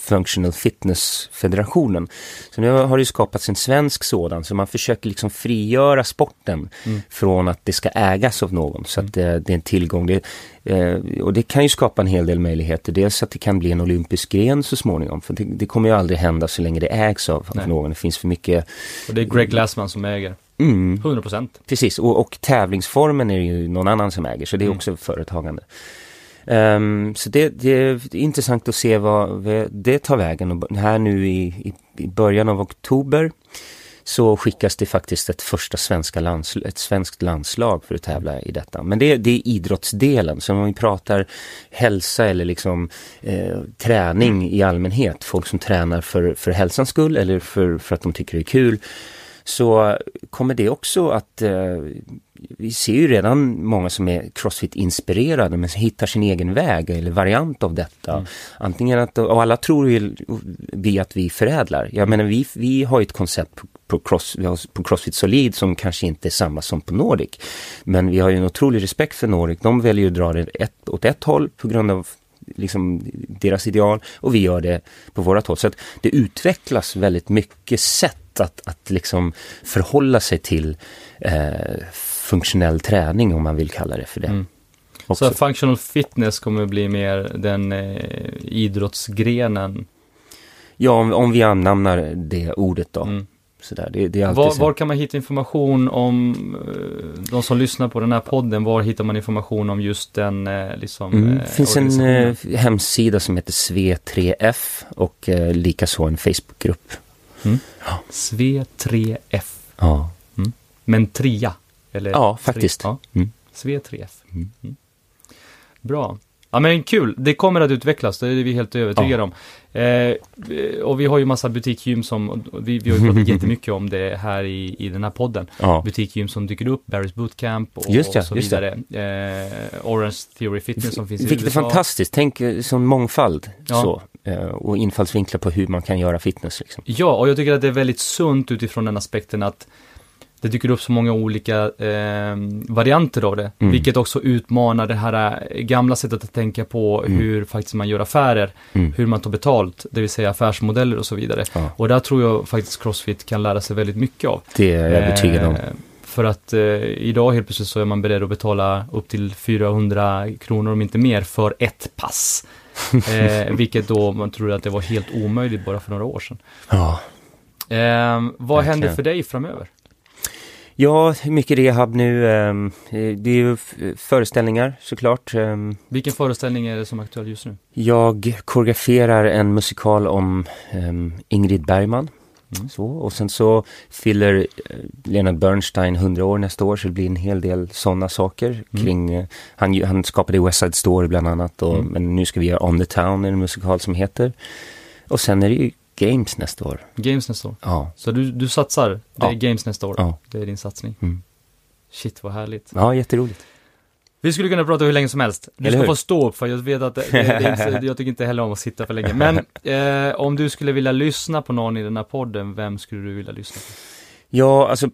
Functional Fitness-federationen. Så nu har det ju skapats en svensk sådan, så man försöker liksom frigöra sporten Mm. från att det ska ägas av någon. Så att det, det är en tillgång. Det, eh, och det kan ju skapa en hel del möjligheter. Dels att det kan bli en olympisk gren så småningom. För det, det kommer ju aldrig hända så länge det ägs av, av någon. Det finns för mycket... Och det är Greg Glassman som äger. Mm, 100%. Precis, och, och tävlingsformen är ju någon annan som äger, så det är Mm. också företagande. Ehm, så det, det är intressant att se vad det tar vägen. Och här nu i, i, i början av oktober så skickas det faktiskt ett första svenska lands, ett svenskt landslag för att tävla i detta. Men det, det är idrottsdelen, så om vi pratar hälsa eller liksom eh, träning i allmänhet, folk som tränar för, för hälsans skull eller för, för att de tycker det är kul, så kommer det också att eh, vi ser ju redan många som är crossfit-inspirerade men som hittar sin egen väg eller variant av detta. Mm. Antingen att, och alla tror ju vi att vi förädlar. Jag menar vi, vi har ett koncept på, cross, på Crossfit Solid som kanske inte är samma som på Nordic. Men vi har ju en otrolig respekt för Nordic. De väljer ju att dra det ett, åt ett håll på grund av liksom deras ideal och vi gör det på vårat håll. Så att det utvecklas väldigt mycket sätt att, att liksom förhålla sig till eh, funktionell träning om man vill kalla det för det. Mm. Så functional fitness kommer bli mer den eh, idrottsgrenen. Ja, om, om vi anamnar det ordet då. Mm. Sådär, det, det Var, så. var kan man hitta information om eh, de som lyssnar på den här podden? Var hittar man information om just den eh, liksom? Mm, eh, det finns en eh, hemsida som heter SV3F och eh, likaså en Facebookgrupp. SV3F. Ja, Men tria? Eller Ja, faktiskt. Ja. Mm. SV3F. Mm. Mm. Bra. Ja men kul, det kommer att utvecklas, det är vi helt övertygade om. Eh, och vi har ju massa butikgym som, vi, vi har ju pratat jättemycket om det här i, i den här podden. ja. Butikgym som dyker upp, Barry's Bootcamp och, Just ja, och så just vidare. Eh, Orange Theory Fitness som finns i Vilket är USA. fantastiskt, tänk eh, som mångfald Ja. så. eh, Och infallsvinklar på hur man kan göra fitness liksom. Ja, och jag tycker att det är väldigt sunt utifrån den aspekten att det dyker upp så många olika eh, varianter av det, Mm. vilket också utmanar det här eh, gamla sättet att tänka på Mm. hur faktiskt man gör affärer, Mm. hur man tar betalt, det vill säga affärsmodeller och så vidare. Ja. Och där tror jag faktiskt Crossfit kan lära sig väldigt mycket av. Det är jag övertygad om. Eh, För att eh, idag helt plötsligt så är man beredd att betala upp till 400 kronor om inte mer för ett pass. Eh, vilket då man tror att det var helt omöjligt bara för några år sedan. Ja. Eh, vad Verkligen. händer för dig framöver? Ja, mycket rehab nu. ehm, eh, Det är ju föreställningar såklart. Ehm, Vilken föreställning är det som är aktuell just nu? Jag koreograferar en musikal om ehm, Ingrid Bergman. Mm. Så, och sen så fyller eh, Leonard Bernstein 100 år nästa år så det blir en hel del sådana saker Mm. kring, eh, han, han skapade West Side Story bland annat och, Mm. men nu ska vi göra On the Town, en musikal som heter. Och sen är det ju Games nästa år. Games nästa år. Ja, Så du, du satsar, det Ja. är Games nästa år. Ja. Det är din satsning. Mm. Shit vad härligt. ja jätteroligt. Vi skulle kunna prata hur länge som helst. Du Eller ska hur? få stå upp för jag vet att det, det, det inte, jag tycker inte heller om att sitta för länge. Men eh, om du skulle vilja lyssna på någon i den här podden, vem skulle du vilja lyssna på? Ja, alltså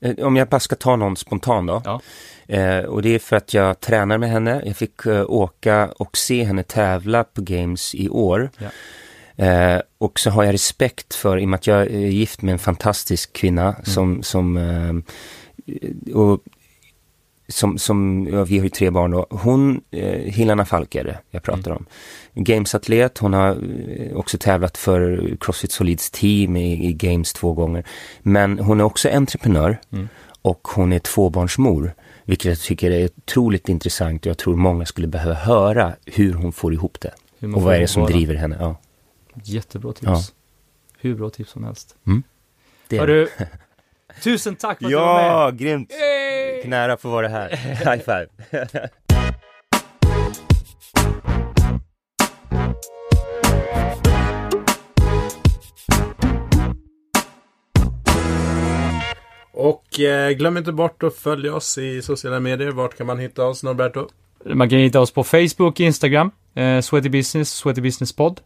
eh, om jag bara ska ta någon spontan då. Ja. Eh, och det är för att jag tränar med henne. Jag fick eh, åka och se henne tävla på Games i år. Ja. Eh, och så har jag respekt för, i och med att jag är gift med en fantastisk kvinna som, som eh, och som, som ja, vi har ju tre barn då. Hon, eh, Helena Falk är det jag pratar om. Gamesatlet, hon har eh, också tävlat för Crossfit Solids team i, i Games två gånger. Men hon är också entreprenör Mm. och hon är tvåbarnsmor. Vilket jag tycker är otroligt intressant och jag tror många skulle behöva höra hur hon får ihop det. Och vad är det som driver henne? Ja, Jättebra tips. Ja. Hur bra tips som helst. det är det. Hörru, tusen tack för att du var med. Ja, grymt! Yay! Nära att få vara här. High five. Och eh, glöm inte bort att följa oss i sociala medier. Vart kan man hitta oss Norberto? Man kan hitta oss på Facebook, Instagram, eh, Sweaty Business, Sweaty Business Pod,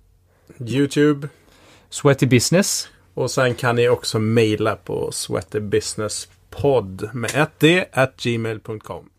YouTube. Sweaty Business. Och sen kan ni också mejla på sweatybusinesspodd med ett d at gmail.com.